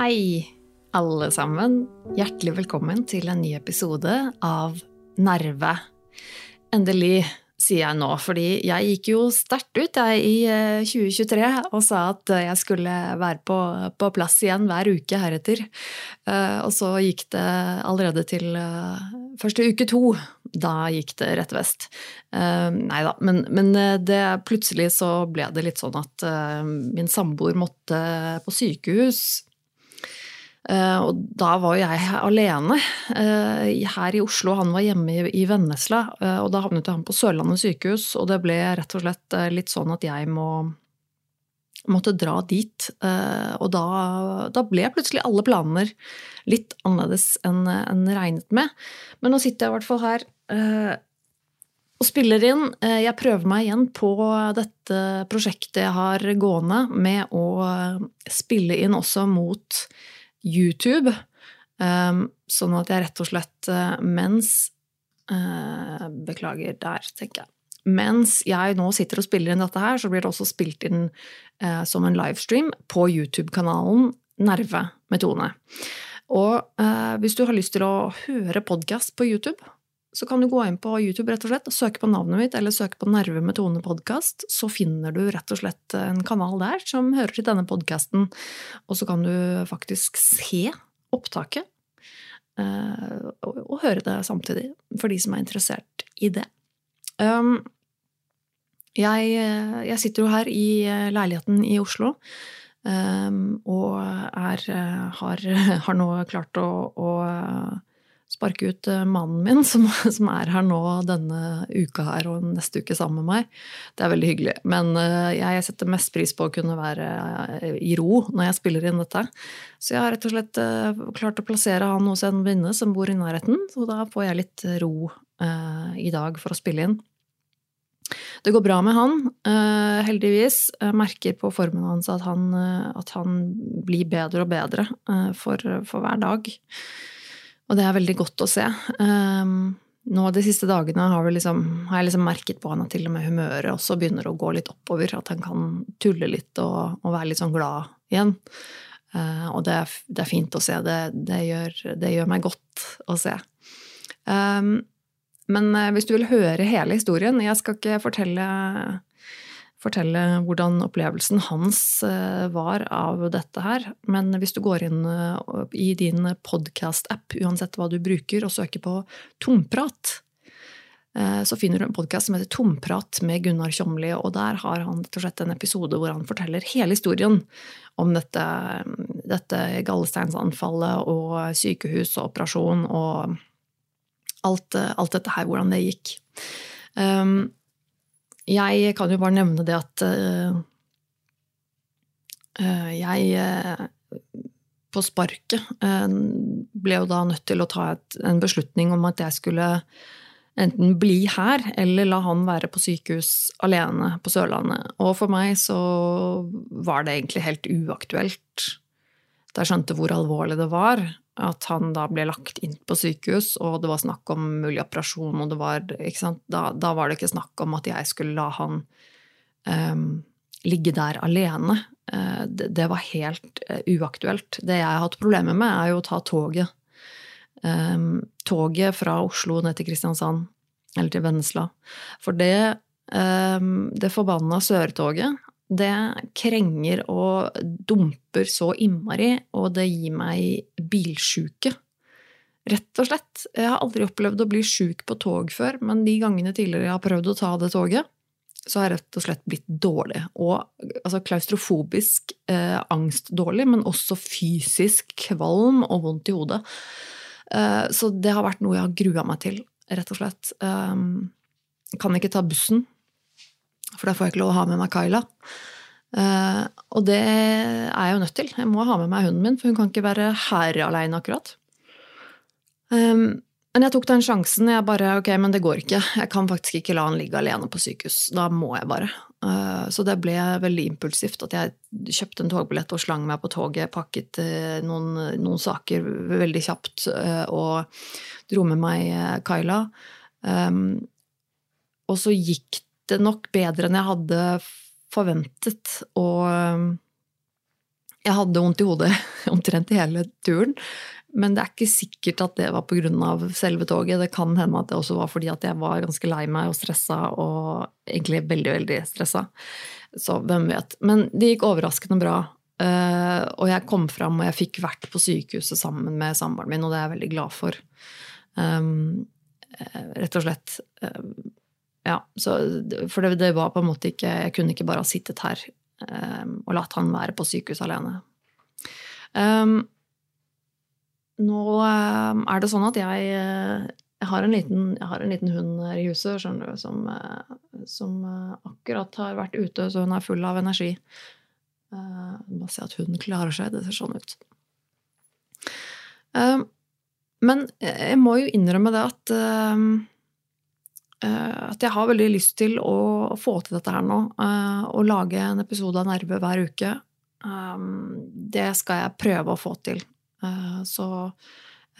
Hei, alle sammen. Hjertelig velkommen til en ny episode av Nerve. Endelig, sier jeg nå, fordi jeg gikk jo sterkt ut jeg, i 2023 eh, og sa at jeg skulle være på, på plass igjen hver uke heretter. Eh, og så gikk det allerede til eh, første uke to. Da gikk det rett vest. Nei da, men, men det, plutselig så ble det litt sånn at min samboer måtte på sykehus Eh, og da var jo jeg alene eh, her i Oslo, han var hjemme i Vennesla. Eh, og da havnet han på Sørlandet sykehus, og det ble rett og slett litt sånn at jeg må, måtte dra dit. Og da, da ble plutselig alle planer litt annerledes enn en regnet med. Men nå sitter jeg i hvert fall her og spiller inn. Jeg prøver meg igjen på dette prosjektet jeg har gående med å spille inn også mot YouTube. Um, sånn at jeg rett og slett uh, mens uh, Beklager, der, tenker jeg. Mens jeg nå sitter og spiller inn dette her, så blir det også spilt inn uh, som en livestream på YouTube-kanalen Nerve med Tone. Og hvis du har lyst til å høre podkast på YouTube, så kan du gå inn på YouTube rett og slett, og søke på navnet mitt eller søke på Nerve med Tone podkast. Så finner du rett og slett en kanal der som hører til denne podkasten. Og så kan du faktisk se opptaket eh, og, høre det samtidig, for de som er interessert i det. Um, jeg, jeg sitter jo her i leiligheten i Oslo. Um, og er, har, har, nå klart å, å sparke ut eh, mannen min, som, som, er her nå denne uka her og neste uke sammen med meg. Det er veldig hyggelig. Men eh, jeg setter mest pris på å kunne være eh, i ro når jeg spiller inn dette. Så jeg har rett og slett klart å plassere han hos en venninne som bor i nærheten. Så da får jeg litt ro i dag for å spille inn. Det går bra med han, heldigvis. Jeg merker på formen hans at han, at han blir bedre og bedre for, for hver dag. Og det er veldig godt å se. Um, nå De siste dagene har, liksom, har, jeg liksom merket på han at til og med humøret også begynner å gå litt oppover. At han kan tulle litt og, og være litt sånn glad igjen. Uh, og det er, det er, fint å se. Det, det, gjør, det, gjør, meg godt å se. Um, men uh, hvis du vil høre hele historien Jeg skal ikke fortelle fortelle hvordan opplevelsen hans eh, var av dette her. Men hvis du går inn eh, i din podkast-app, uansett hva du bruker, og søker på Tomprat, eh, så finner du en podkast som heter Tomprat med Gunnar Tjomli, og der har han rett og slett en episode hvor han forteller hele historien om dette, dette gallesteinsanfallet og sykehus og operasjon og alt, alt dette her, hvordan det gikk. Um, jeg kan jo bare nevne det at uh, jeg uh, på sparket ble jo da nødt til å ta et, en beslutning om at jeg skulle enten bli her eller la han være på sykehus alene på Sørlandet. Og for meg så var det egentlig helt uaktuelt da jeg skjønte hvor alvorlig det var at han da ble lagt inn på sykehus, og det var snakk om mulig operasjon, og var da, da, var det ikke snakk om at jeg skulle la han um, ligge der alene. Uh, det, det, var helt uh, uaktuelt. Det jeg har hatt problemer med, er jo å ta toget. Um, toget fra Oslo ned til Kristiansand, eller til Vennesla. For det, um, det forbanna sørtoget det krenger og dumper så innmari, og det gir meg bilsjuke. Rett og slett. Jeg har aldri opplevd å bli sjuk på tog før, men de gangene tidligere jeg har prøvd å ta det toget, så har jeg rett og slett blitt dårlig. Og altså, klaustrofobisk eh, angstdårlig, men også fysisk kvalm og vondt i hodet. Eh, så det har vært noe jeg har grua meg til, rett og slett. Eh, kan ikke ta bussen for da får jeg ikke lov å ha med meg Kyla. Uh, og det er jeg jo nødt til. Jeg må ha med meg hunden min, for hun kan ikke være her aleine akkurat. Um, men jeg tok den sjansen. Jeg bare ok, men det går ikke. Jeg kan faktisk ikke la han ligge alene på sykehus. Da må jeg bare. Uh, så det ble veldig impulsivt at jeg kjøpte en togbillett og slang meg på toget, pakket noen, noen saker veldig kjapt og dro med meg Kyla. Og så gikk det nok bedre enn jeg hadde forventet. Og jeg hadde vondt i hodet omtrent hele turen. Men det er ikke sikkert at det var pga. selve toget. Det kan hende at det også var fordi at jeg var ganske lei meg og stressa, og egentlig veldig, veldig stressa. Så hvem vet. Men det gikk overraskende bra. Eh, og jeg kom fram, og jeg fikk vært på sykehuset sammen med samboeren min, og det er jeg veldig glad for. Um, rett og slett. Um, ja, så, for det, det, var på en måte ikke Jeg kunne ikke bare ha sittet her um, og latt han være på sykehuset alene. Um, nå um, er det sånn at jeg, eh, jeg, har, en liten, jeg har en liten hund her i huset du, som, eh, som, akkurat har vært ute, så hun er full av energi. Uh, må si at hun klarer seg. Det ser sånn ut. Men jeg må jo innrømme det at at jeg har veldig lyst til å få til dette her nå. Å lage en episode av Nerve hver uke. Det skal jeg prøve å få til. Eh, så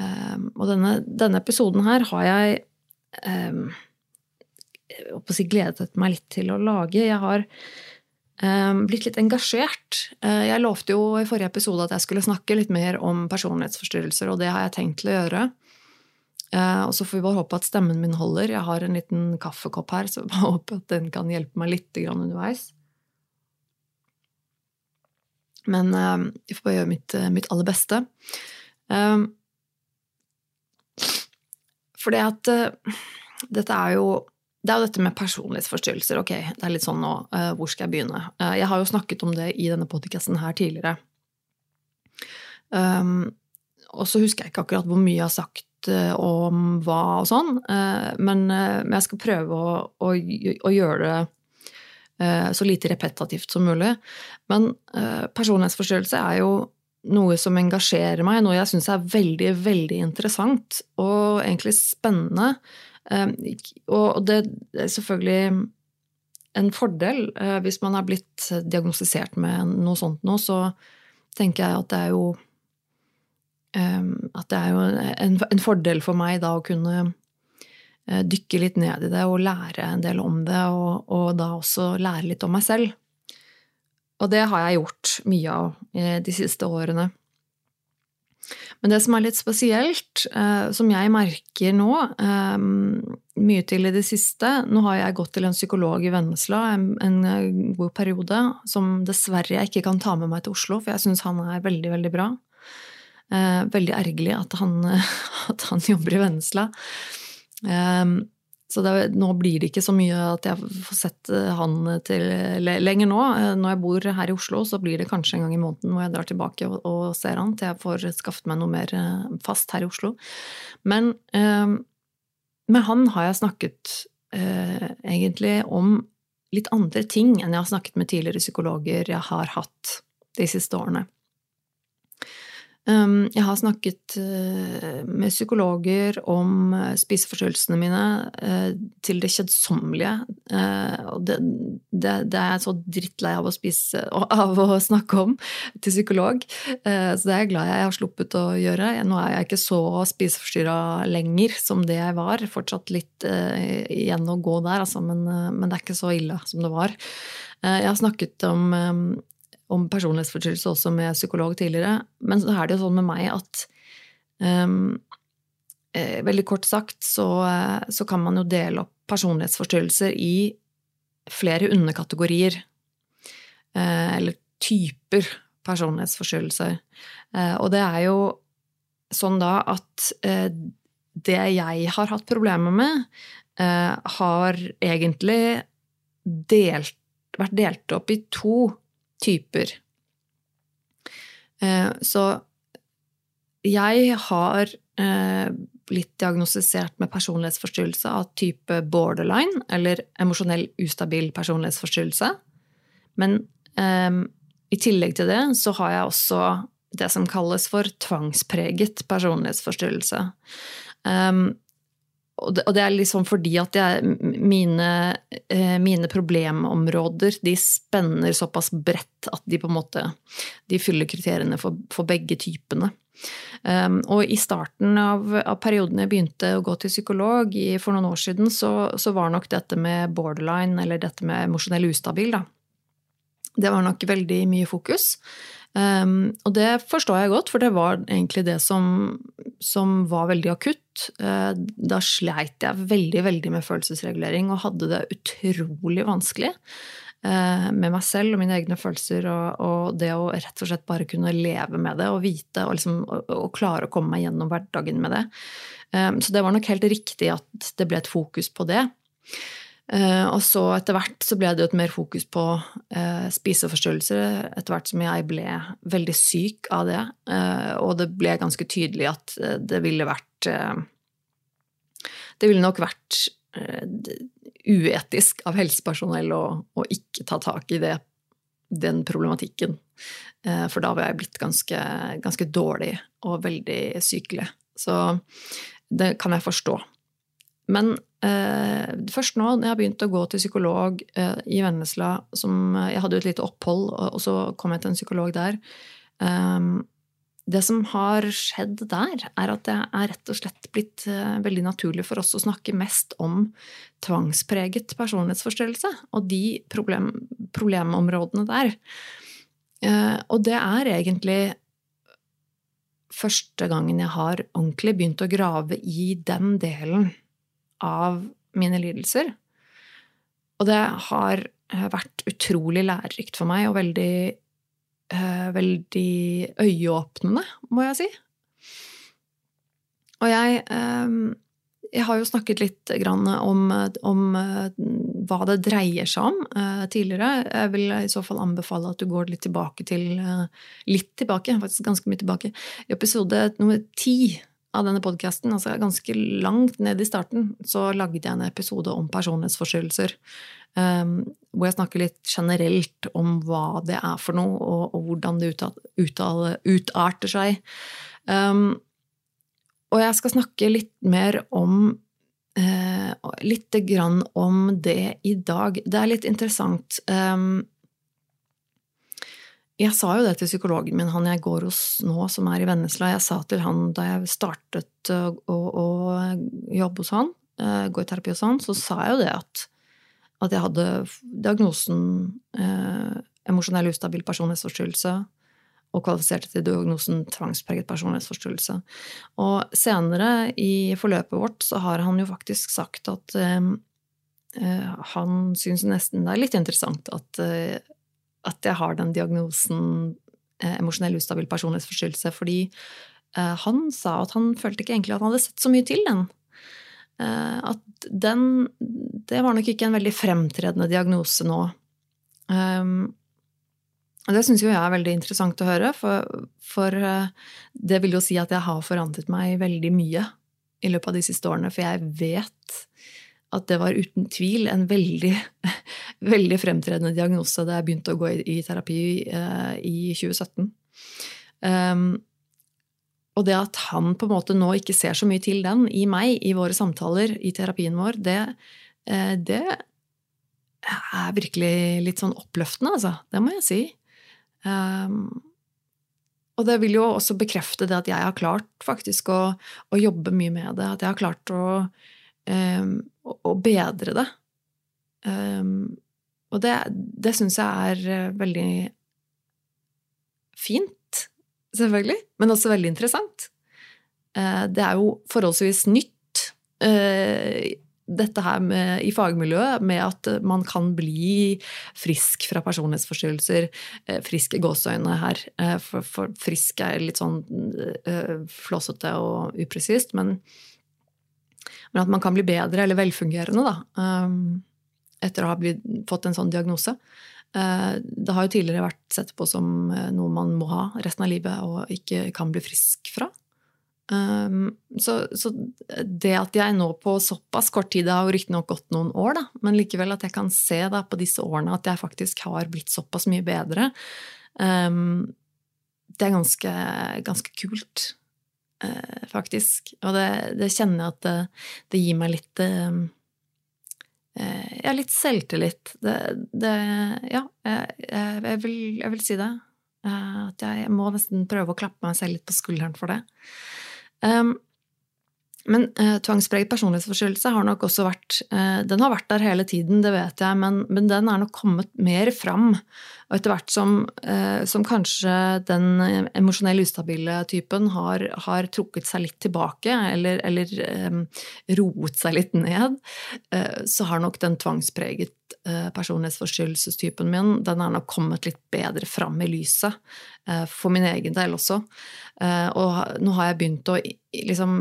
Og denne, denne, episoden her har jeg jeg håper å si, gledet meg litt til å lage. Jeg har blitt litt engasjert. Jeg lovte jo i forrige episode at jeg skulle snakke litt mer om personlighetsforstyrrelser, og det har jeg tenkt til å gjøre. Uh, og så får vi bare håpe at stemmen min holder. Jeg har en liten kaffekopp her, så jeg bare håper at den kan hjelpe meg litt underveis. Men uh, jeg får bare gjøre mitt, uh, mitt aller beste. Um, for det at dette er jo det er jo dette med personlighetsforstyrrelser. Ok, det er litt sånn nå, hvor skal jeg begynne? jeg har jo snakket om det i denne podkasten her tidligere. Um, og så husker jeg ikke akkurat hvor mye jeg har sagt om hva og sånn, men, men jeg skal prøve å, å, å gjøre det Eh, så lite repetativt som mulig. Men eh, personlighetsforstyrrelse er jo noe som engasjerer meg, noe jeg syns er veldig, veldig interessant og egentlig spennende. Eh, og det er selvfølgelig en fordel hvis man har blitt diagnostisert med noe sånt nå, så tenker jeg at det er jo at det er jo en, en fordel for meg da å kunne Eh, dykke litt ned i det og lære en del om det, og, og, da også lære litt om meg selv. Og det har jeg gjort mye av eh, de siste årene. Men det som er litt spesielt, eh, som jeg merker nå, eh, mye til i det siste Nå har jeg gått til en psykolog i Vennesla en, en god periode, som dessverre jeg ikke kan ta med meg til Oslo, for jeg syns han er veldig, veldig bra. Eh, veldig ergerlig at han, at han jobber i Vennesla. Eh, så det, nå blir det ikke så mye at jeg får sett eh, han til lenger nå. Eh, når jeg bor her i Oslo, så blir det kanskje en gang i måneden hvor jeg drar tilbake og, og ser han til jeg får skaffet meg noe mer eh, fast her i Oslo. Men eh, med han har jeg snakket egentlig om litt andre ting enn jeg har snakket med tidligere psykologer jeg har hatt de siste årene. Um, jeg har snakket uh, med psykologer om uh, spiseforstyrrelsene mine uh, til det kjedsommelige. Det, det, det, er jeg så drittlei av å spise av å snakke om til psykolog. Så det er jeg glad jeg har sluppet å gjøre. Nå er jeg ikke så spiseforstyrra lenger som det jeg var. Fortsatt litt igjen å gå der, altså, men, men, det er ikke så ille som det var. Jeg har snakket om um, om personlighetsforstyrrelse også med psykolog tidligere. Men så er det jo sånn med meg at um, eh, Veldig kort sagt så, eh, så, kan man jo dele opp personlighetsforstyrrelser i flere underkategorier. Eh, eller typer personlighetsforstyrrelser. Eh, og det er jo sånn da at eh, det jeg har hatt problemer med, eh, har egentlig delt, vært delt opp i to typer. Eh, så jeg har eh, blitt diagnostisert med personlighetsforstyrrelse av type borderline, eller emosjonell ustabil personlighetsforstyrrelse. Men um, i tillegg til det så har jeg også det som kalles for tvangspreget personlighetsforstyrrelse. Um, og det, er liksom fordi at jeg, mine, eh, mine, problemområder de spenner såpass bredt at de på en måte de fyller kriteriene for, for begge typene. Um, og i starten av, av, perioden jeg begynte å gå til psykolog i, for noen år siden, så, så, var nok dette med borderline, eller dette med emosjonell ustabil, da. Det var nok veldig mye fokus. Um, og det forstår jeg godt, for det var egentlig det som, som var veldig akutt. Uh, da sleit jeg veldig, veldig med følelsesregulering og hadde det utrolig vanskelig. Uh, med meg selv og mine egne følelser, og, det å rett og slett bare kunne leve med det og vite og, liksom, og, klare å komme meg gjennom hverdagen med det. Um, så det var nok helt riktig at det ble et fokus på det. Eh, og så etter hvert så ble det jo et mer fokus på eh, spiseforstyrrelser etter hvert som jeg ble veldig syk av det. Eh, og det ble ganske tydelig at det ville vært Det ville nok vært uetisk av helsepersonell å, å, ikke ta tak i det, den problematikken. For da var jeg blitt ganske, ganske dårlig og veldig sykelig. Så det kan jeg forstå. Men eh, først nå, når jeg har begynt å gå til psykolog eh, i Vennesla som, eh, Jeg hadde jo et lite opphold, og, og, så kom jeg til en psykolog der. Eh, det som har skjedd der, er at det er rett og slett blitt uh, veldig naturlig for oss å snakke mest om tvangspreget personlighetsforstyrrelse og de problem, problemområdene der. Uh, og det er egentlig første gangen jeg har ordentlig begynt å grave i den delen av mine lidelser. Og det har eh, vært utrolig lærerikt for meg og veldig, uh, veldig øyeåpnende, må jeg si. Og jeg, um, jeg har jo snakket litt om, om hva det dreier seg om tidligere. Jeg vil i så fall anbefale at du går litt tilbake til Litt tilbake, faktisk ganske mye tilbake. I episode nummer ti av denne podkasten, altså ganske langt ned i starten, så lagde jeg en episode om personlighetsforstyrrelser. Um, hvor jeg snakker litt generelt om hva det er for noe, og, og hvordan det utarter seg. Um, og jeg skal snakke litt mer om uh, Litt grann om det i dag. Det er litt interessant. Um, jeg sa jo det til psykologen min, han jeg går hos nå, som er i Vennesla. Jeg sa til han da jeg startet å, å, jobbe hos han, gå i terapi hos han, så sa jeg jo det at, at jeg hadde diagnosen eh, emosjonell ustabil personlighetsforstyrrelse og kvalifiserte til diagnosen tvangspreget personlighetsforstyrrelse. Og senere i forløpet vårt så har han jo faktisk sagt at eh han syns nesten det er litt interessant at eh, at jeg har den diagnosen eh, emosjonell ustabil personlighetsforstyrrelse, fordi eh, han sa at han følte ikke egentlig at han hadde sett så mye til den. Eh, at den Det var nok ikke en veldig fremtredende diagnose nå. Um, og det syns jo jeg er veldig interessant å høre, for, for uh, det vil jo si at jeg har forandret meg veldig mye i løpet av de siste årene, for jeg vet at det var uten tvil en veldig, veldig fremtredende diagnose da jeg begynte å gå i, terapi uh, i 2017. Um, ehm, og det at han på en måte nå ikke ser så mye til den i meg, i våre samtaler, i terapien vår, det, uh, det er virkelig litt sånn oppløftende, altså. Det må jeg si. Um, og det vil jo også bekrefte det at jeg har klart faktisk å, å jobbe mye med det. At jeg har klart å um, å bedre det. Um, og det, det syns jeg er uh, veldig fint, selvfølgelig, men også veldig interessant. Uh, det er jo forholdsvis nytt, uh, dette her med, i fagmiljøet, med at man kan bli frisk fra personlighetsforstyrrelser. Frisk i gåseøynene her. For, for, frisk er litt sånn flåsete og upresist, men men at man kan bli bedre eller velfungerende da, um, etter å ha blitt, fått en sånn diagnose. Uh, det har jo tidligere vært sett på som uh, noe man må ha resten av livet og ikke kan bli frisk fra. Um, så, så, det at jeg nå på såpass kort tid, det har jo riktignok gått noen år, da, men likevel at jeg kan se da på disse årene at jeg faktisk har blitt såpass mye bedre, um, det er ganske, ganske kult. Eh, faktisk. Og det, det, kjenner jeg at det, det gir meg litt eh, eh Ja, litt selvtillit. Det, det Ja, jeg, jeg, vil, jeg, vil, si det. At at jeg må nesten prøve å klappe meg selv litt på skulderen for det. Um, men eh, tvangspreget personlighetsforstyrrelse har nok også vært eh, Den har vært der hele tiden, det vet jeg, men, men den er nok kommet mer fram. Og etter hvert som, eh, som kanskje den emosjonell ustabile typen har, har, trukket seg litt tilbake, eller, eller eh, roet seg litt ned, eh, så har nok den tvangspreget Eh, personlighetsforstyrrelsestypen min, den er nok kommet litt bedre fram i lyset. Eh, for min egen del også. Eh, og nå har jeg begynt å liksom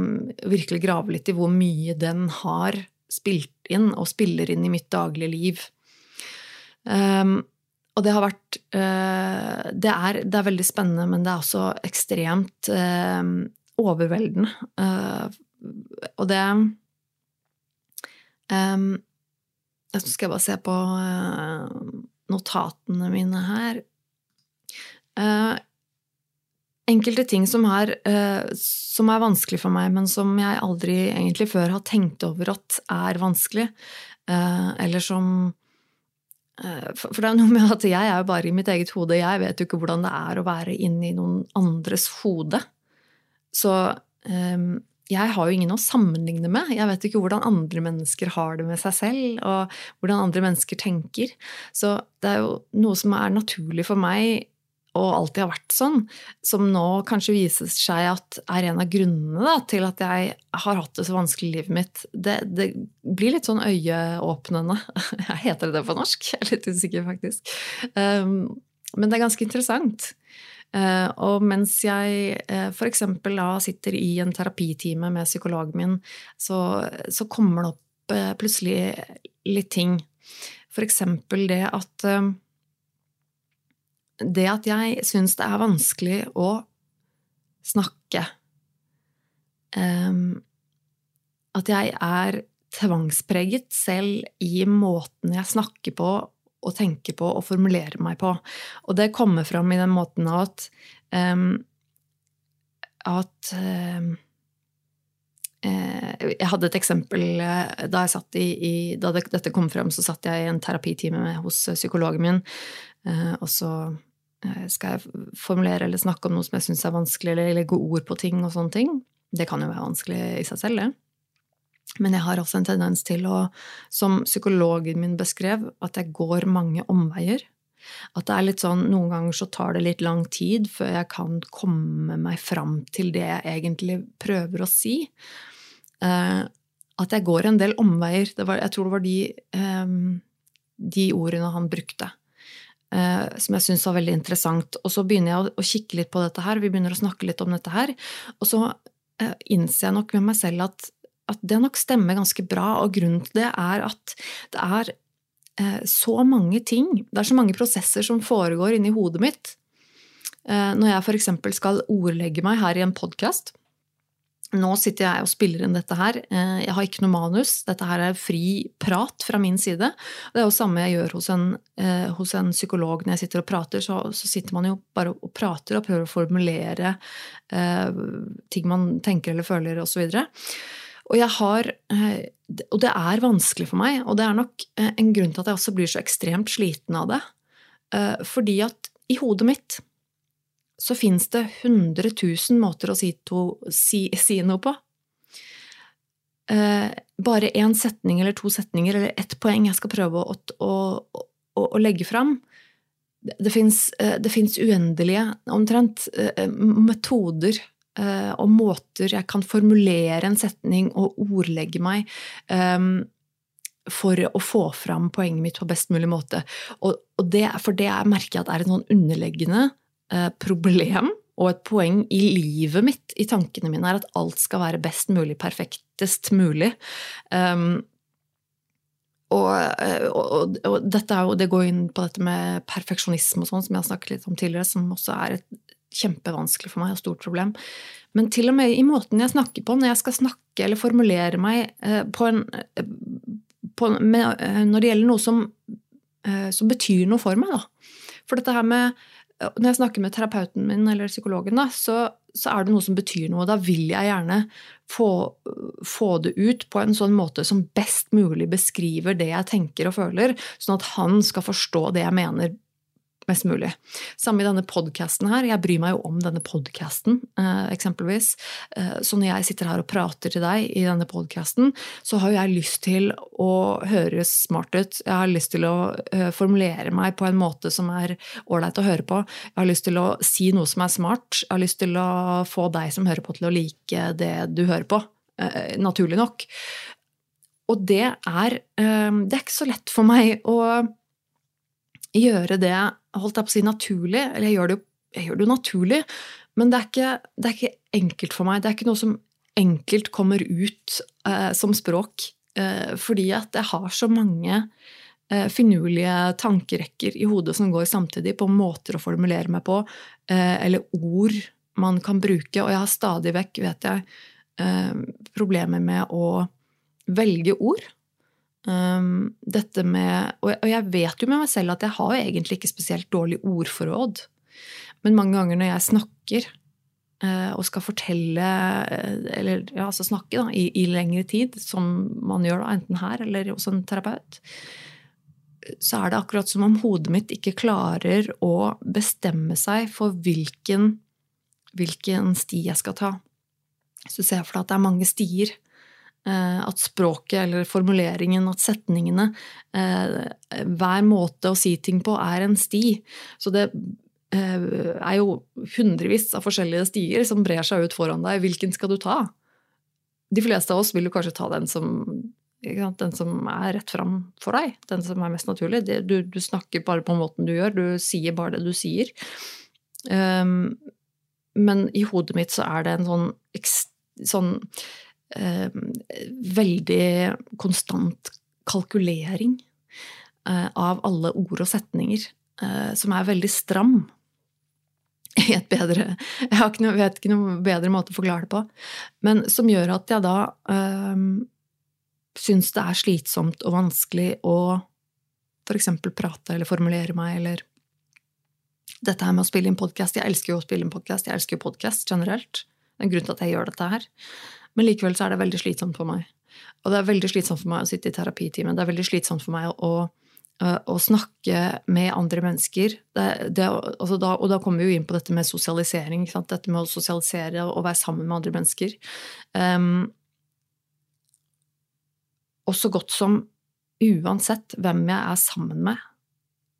virkelig grave litt i hvor mye den har spilt inn, og spiller inn i mitt daglige liv. Um, og det har vært uh, det, er, det, er, veldig spennende, men det er også ekstremt uh, overveldende. Uh, og det um, Jeg skal jeg bare se på notatene mine her. Uh, enkelte ting som er, uh, som er, vanskelig for meg, men som jeg aldri egentlig før har tenkt over at er vanskelig. eller som For det er noe med at jeg er jo bare i mitt eget hode. Jeg vet jo ikke hvordan det er å være inni noen andres hode. Så jeg har jo ingen å sammenligne med. Jeg vet ikke hvordan andre mennesker har det med seg selv, og hvordan andre mennesker tenker. Så det er jo noe som er naturlig for meg, og alltid har vært sånn, som nå kanskje viser seg at er en av grunnene da, til at jeg har hatt det så vanskelig i livet mitt. Det, det blir litt sånn øyeåpnende. Heter det det på norsk? Jeg er litt usikker, faktisk. Um, men det er ganske interessant. Uh, og mens jeg uh, f.eks. da sitter i en terapitime med psykologen min, så, så kommer det opp uh, plutselig litt ting. F.eks. det at Det at jeg syns det er vanskelig å snakke At jeg er tvangspreget selv i måten jeg snakker på og tenker på og formulerer meg på. Og det kommer fram i den måten at um, at um, jeg hadde et eksempel eh, da, i, i, da dette kom frem, så satt jeg i en terapitime hos psykologen min, og så skal jeg formulere eller snakke om noe som jeg syns er vanskelig, eller legge ord på ting og sånne ting. Det kan jo være vanskelig i seg selv, det. Men jeg har også en tendens til å, som psykologen min beskrev, at jeg går mange omveier. At det er litt sånn, Noen ganger så tar det litt lang tid før jeg kan komme meg fram til det jeg egentlig prøver å si. Uh, at jeg går en del omveier. Var, jeg tror det var de, um, de ordene han brukte. Uh, som jeg syns var veldig interessant. Og så begynner jeg å, kikke litt på dette her, vi begynner å snakke litt om dette her. Og så uh, innser jeg nok med meg selv at at det nok stemmer ganske bra, og grunnen til det er at det er eh, så mange ting, det er så mange prosesser som foregår inni hodet mitt. Eh, når jeg f.eks. skal ordlegge meg her i en podkast, nå sitter jeg og spiller inn dette her. Eh, jeg har ikke noe manus. Dette her er fri prat fra min side. Det er jo samme jeg gjør hos en, hos en psykolog når jeg sitter og prater. Så, så, sitter man jo bare og prater og prøver å formulere eh, ting man tenker eller føler osv. Og, så og jeg har eh, Og det er vanskelig for meg, og det er nok eh, en grunn til at jeg også blir så ekstremt sliten av det. Eh, fordi at i hodet mitt så fins det 100 000 måter å si, to, si, si noe på. Bare én setning eller to setninger eller ett poeng jeg skal prøve å, å, å, å legge fram. Det fins uendelige, omtrent, metoder Eh, og måter jeg kan formulere en setning og ordlegge meg for å få fram poenget mitt på best mulig måte. Og, og det, for det merker jeg at er en noen underliggende uh, problem og et poeng i livet mitt, i tankene mine, er at alt skal være best mulig, perfektest mulig. Um, og, og, og, dette jo, det går inn på dette med perfeksjonisme og sånn, som jeg har snakket litt om tidligere, som også er et kjempevanskelig for meg og stort problem. Men til og med i måten jeg snakker på, når jeg skal snakke eller formulere meg eh, på en, eh, på, med, eh, Når det gjelder noe som, som, betyr noe for meg, da. For dette her med Når jeg snakker med terapeuten min eller psykologen, da, så, så er det noe som betyr noe. Da vil jeg gjerne få, få, det ut på en sånn måte som best mulig beskriver det jeg tenker og føler, sånn at han skal forstå det jeg mener mest mulig. Samme i denne podkasten her. Jeg bryr meg jo om denne podkasten, eh, eksempelvis. Eh, så når jeg sitter her og prater til deg i denne podkasten, så har jo jeg lyst til å høres smart ut. Jeg har lyst til å eh, formulere meg på en måte som er ålreit å høre på. Jeg har lyst til å si noe som er smart. Jeg har lyst til å få deg som hører på, til å like det du hører på. Naturlig nok. Og det er, det er ikke så lett for meg å gjøre det holdt jeg på å si naturlig. Eller jeg gjør det jo, gjør det jo naturlig, men det er, ikke, det er, ikke, enkelt for meg. Det er ikke noe som enkelt kommer ut eh, som språk. Eh, fordi at jeg har så mange eh, finurlige tankerekker i hodet som går samtidig, på måter å formulere meg på, eh, eller ord man kan bruke. Og jeg har stadig vekk, vet jeg, eh, problemer med å velge ord. Um, dette med, og jeg vet jo med meg selv at jeg har egentlig ikke spesielt dårlig ordforråd. Men mange ganger når jeg snakker uh, og skal fortelle, eh, eller ja, altså snakke da, i, i, lengre tid, som man gjør da, enten her eller hos en terapeut, så er det akkurat som om hodet mitt ikke klarer å bestemme seg for hvilken, hvilken sti jeg skal ta. Så ser jeg for deg at det er mange stier. Eh, at språket eller formuleringen, at setningene eh, Hver måte å si ting på er en sti. Så det eh, er jo hundrevis av forskjellige stier som brer seg ut foran deg. Hvilken skal du ta? De fleste av oss vil jo kanskje ta den som, den som er rett fram for deg. Den som er mest naturlig. Du, du, snakker bare på måten du gjør. Du sier bare det du sier. Um, men i hodet mitt så er det en sånn, sånn veldig konstant kalkulering eh, av alle ord og setninger, eh, som er veldig stram. Et bedre Jeg vet ikke noe bedre måte å forklare det på. Men som gjør at jeg da øh, syns det er slitsomt og vanskelig å f.eks. prate eller formulere meg, eller dette her med å spille inn podkast. Jeg elsker jo å spille inn podkast, jeg elsker jo generelt. Det er en grunn til at jeg gjør dette her. Men likevel så er det veldig slitsomt for meg. Og det er veldig slitsomt for meg å sitte i terapitimen. Det er veldig slitsomt for meg å, å snakke med andre mennesker. Det, det, altså da, og da kommer vi jo inn på dette med sosialisering. Dette med å sosialisere og være sammen med andre mennesker. Um, og så godt som uansett hvem jeg er sammen med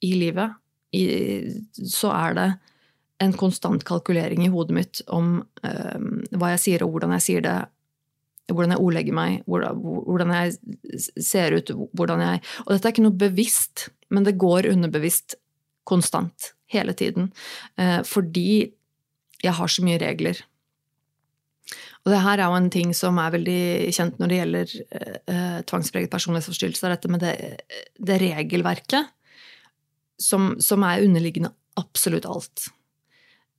i livet, i, så er det en konstant kalkulering i hodet mitt om um, hva jeg sier og hvordan jeg sier det, hvordan jeg ordlegger meg, hvordan jeg ser ut, hvordan jeg Og dette er ikke noe bevisst, men det går underbevisst konstant. Hele tiden. Eh, fordi jeg har så mye regler. Og det her er jo en ting som er veldig kjent når det gjelder eh, tvangspreget personlighetsforstyrrelse. Det er dette med det, det regelverket som, som, er underliggende absolutt alt.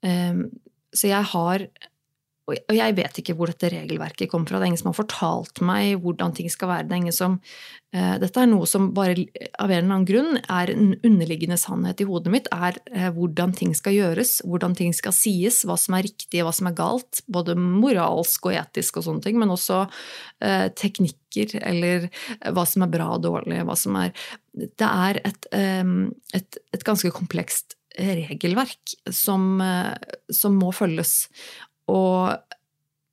Eh, så jeg har og jeg vet ikke hvor dette regelverket kommer fra. Det er ingen som har fortalt meg hvordan ting skal være. Det er ingen som, uh, dette er noe som bare av en eller annen grunn er en underliggende sannhet i hodet mitt. Er uh, hvordan ting skal gjøres, hvordan ting skal sies, hva som er riktig og hva som er galt. Både moralsk og etisk og sånne ting, men også uh, teknikker eller hva som er bra og dårlig. Hva som er Det er et, um, et, et ganske komplekst regelverk som, som, må følges. Og,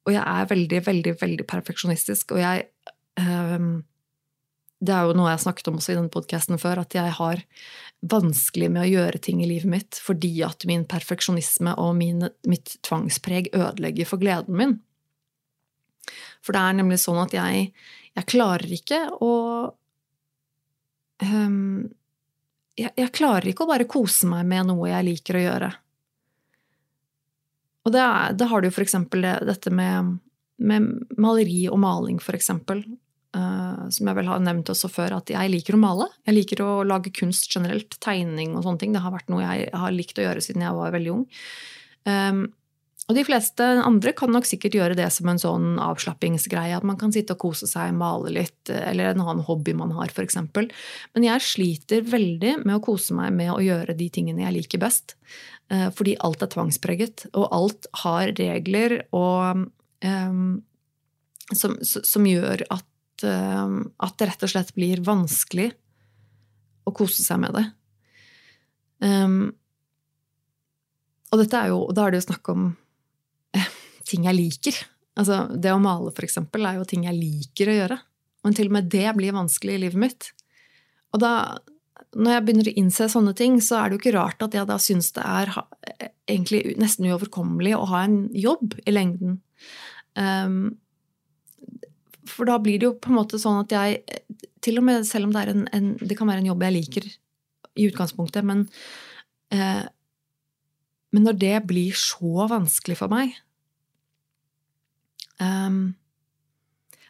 og, jeg er veldig, veldig, veldig perfeksjonistisk, og jeg um, Det er jo noe jeg snakket om også i denne podkasten før, at jeg har vanskelig med å gjøre ting i livet mitt fordi at min perfeksjonisme og min, mitt tvangspreg ødelegger for gleden min. For det er nemlig sånn at jeg, jeg klarer ikke å um, jeg, jeg, klarer ikke å bare kose meg med noe jeg liker å gjøre. Og det har du jo eksempel dette med, med, maleri og maling, eksempel. Uh, som jeg vel har nevnt også før, at jeg liker å male. Jeg liker å lage kunst generelt. Tegning og sånne ting. Det har vært noe jeg har likt å gjøre siden jeg var veldig ung. Um, og de fleste andre kan nok sikkert gjøre det som en sånn avslappingsgreie. At man kan sitte og kose seg, male litt, eller en annen hobby man har, f.eks. Men jeg sliter veldig med å kose meg med å gjøre de tingene jeg liker best. Eh, fordi alt er tvangspreget, og alt har regler og um, som, som, gjør at, um, at, det rett og slett blir vanskelig å kose seg med det. Um, og jo, da er det jo snakk om eh, ting jeg liker. Altså, det å male, for eksempel, er jo ting jeg liker å gjøre. Men til og med det blir vanskelig i livet mitt. Og da, når jeg begynner å innse sånne ting, så er det jo ikke rart at jeg da syns det er egentlig nesten uoverkommelig å ha en jobb i lengden. Um, for da blir det jo på en måte sånn at jeg Til og med selv om det, en, en, det kan være en jobb jeg liker i utgangspunktet, men, eh, men når det blir så vanskelig for meg um,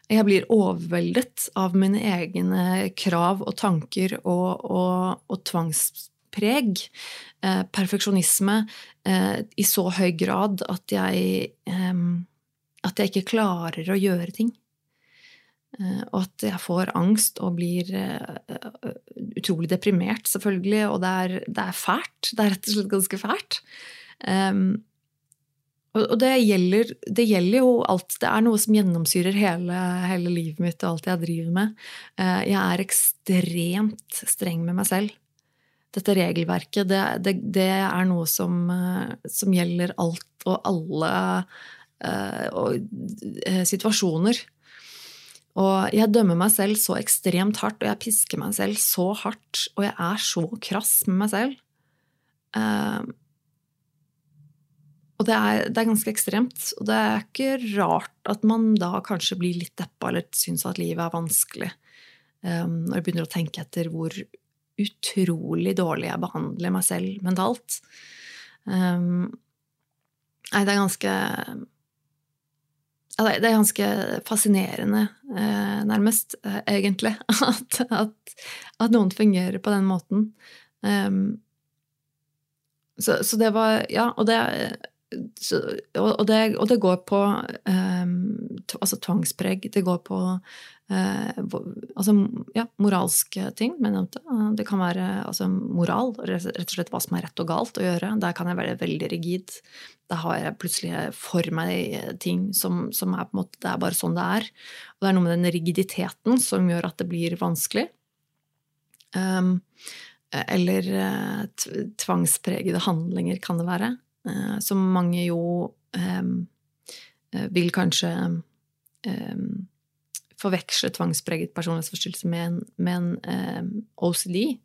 jeg blir overveldet av mine egne krav og tanker og, og, og tvangspreg. Eh, perfeksjonisme eh, i så høy grad at jeg, eh, at jeg ikke klarer å gjøre ting. Eh, og at jeg får angst og blir eh, utrolig deprimert, selvfølgelig. Og det er, det er, fælt. Det er rett og slett ganske fælt. Um, og det gjelder, det gjelder, jo alt. Det er noe som gjennomsyrer hele, hele, livet mitt og alt jeg driver med. Eh, jeg er ekstremt streng med meg selv. Dette regelverket, det, det, det er noe som, eh, som, gjelder alt og alle uh, og, situasjoner. Og jeg dømmer meg selv så ekstremt hardt, og jeg pisker meg selv så hardt, og jeg er så krass med meg selv. Og det er, det er, ganske ekstremt. Og det er ikke rart at man da kanskje blir litt deppa eller syns at livet er vanskelig. Um, når jeg begynner å tenke etter hvor utrolig dårlig jeg behandler meg selv mentalt. Um, nei, det er ganske Det er ganske fascinerende, eh, nærmest, eh, egentlig, at, at, at, noen fungerer på den måten. Um, så, så, det var Ja, og det så, og, det, og, det, går på eh, altså tvangspreg. Det går på eh, altså, ja, moralske ting, men det kan være altså, moral, rett og slett hva som er rett og galt å gjøre. Der kan jeg være veldig rigid. Da har jeg plutselig for meg ting som, som er på en måte Det er bare sånn det er. Og det er noe med den rigiditeten som gjør at det blir vanskelig. Um, eller tvangspregede handlinger kan det være. Eh, som mange jo ehm, eh, vil kanskje ehm, forveksle tvangspreget personlighetsforstyrrelse med en, en ehm, OCD,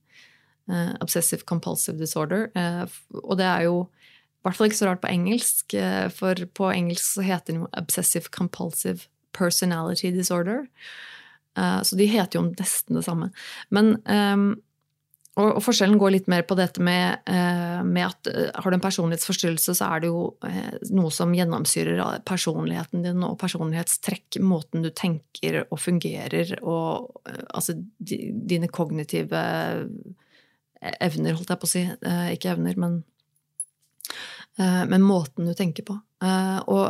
eh, Obsessive Compulsive Disorder. og det er jo i hvert fall ikke så rart på engelsk, for på engelsk så heter den jo Obsessive Compulsive Personality Disorder. Så de heter jo nesten det samme. Men og, og, forskjellen går litt mer på dette med, eh, med, at eh, har du en personlighetsforstyrrelse, så er det jo eh, noe som gjennomsyrer personligheten din og personlighetstrekk, måten du tenker og fungerer, og altså dine kognitive evner, holdt jeg på å si. Ikke evner, men, men måten du tenker på. Og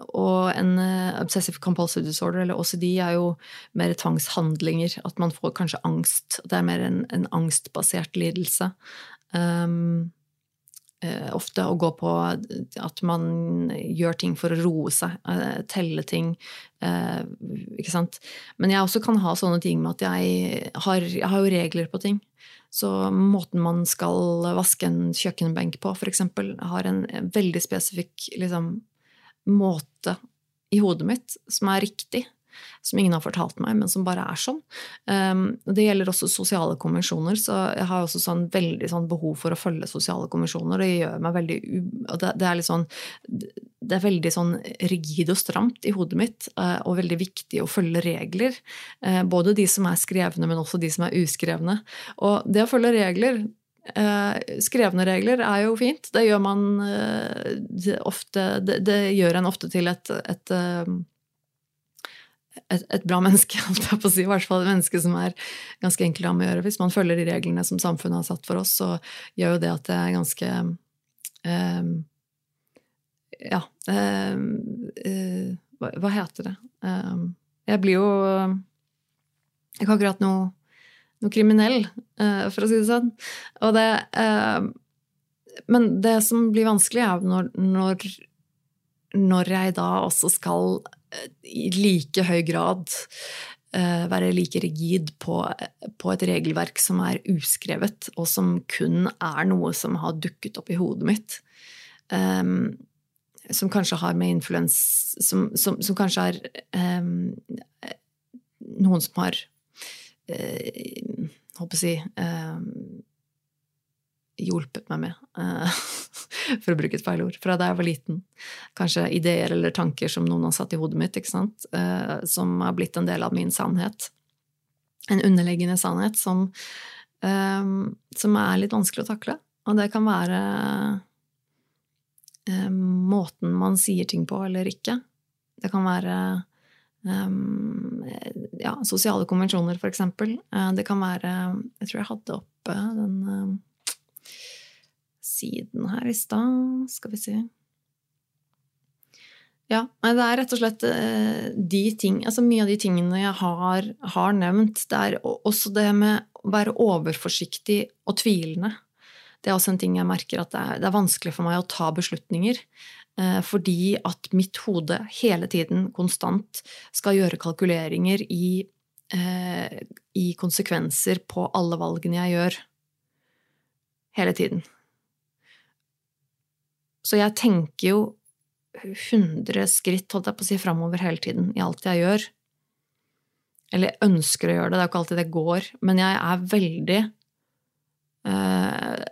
og en uh, obsessive compulsive disorder, eller OCD, er jo mer tvangshandlinger. At man får kanskje angst. Det er mer en, en angstbasert lidelse. Um, ofte å gå på at man gjør ting for å roe seg, uh, telle ting. ikke sant? Men jeg også kan ha sånne ting med at jeg har, jeg har jo regler på ting. Så måten man skal vaske en kjøkkenbenk på, f.eks., har en veldig spesifikk liksom, måte i hodet mitt som er riktig. Som ingen har fortalt meg, men som bare er sånn. Um, det gjelder også sosiale konvensjoner, så jeg har også sånn veldig sånn behov for å følge sosiale konvensjoner. Det gjør meg veldig det, er sånn det er veldig sånn rigid og stramt i hodet mitt, uh, og veldig viktig å følge regler. Uh, både de som er skrevne, men også de som er uskrevne. Og det å følge regler Eh, skrevne regler er jo fint. Det gjør man eh, ofte det, det, gjør en ofte til et, et, eh, et, et bra menneske, holdt jeg på å si. I hvert fall et menneske som er ganske enkelt å gjøre. Hvis man følger de reglene som samfunnet har satt for oss, så gjør jo det at det er ganske um, Ja um, uh, hva, hva, heter det? Um, jeg blir jo Jeg har akkurat noe noe kriminell, eh, for å si det sånn. Det, eh, men det som blir vanskelig, er når, når, når jeg da også skal eh, i like høy grad være like rigid på, på, et regelverk som er uskrevet, og som kun er noe som har dukket opp i hodet mitt. Um, som kanskje har med influens som, som, som, kanskje er um, noen som har uh, Håper å si eh, hjulpet meg med, eh, for å bruke et feil ord, fra da jeg var liten. Kanskje ideer eller tanker som noen har satt i hodet mitt? Uh, som har blitt en del av min sannhet. En underliggende sannhet som, um, som er litt vanskelig å takle. Og det kan være um, måten man sier ting på eller ikke. Det kan være um, ja, sosiale konvensjoner, for eksempel. Uh, det kan være Jeg tror jeg hadde oppe den siden her i stad. Skal vi se Ja, det er rett og slett eh, de ting Altså mye av de tingene jeg har, har nevnt. Det er også det med å være overforsiktig og tvilende. Det er også en ting jeg merker at det er, det er vanskelig for meg å ta beslutninger. Eh, fordi at mitt hode hele tiden, konstant, skal gjøre kalkuleringer i, eh, i konsekvenser på alle valgene jeg gjør. Hele tiden. Så jeg tenker jo 100 skritt, holdt jeg på å si, framover hele tiden i alt jeg gjør. Eller ønsker å gjøre det, det er jo ikke alltid det går, men jeg er veldig eh,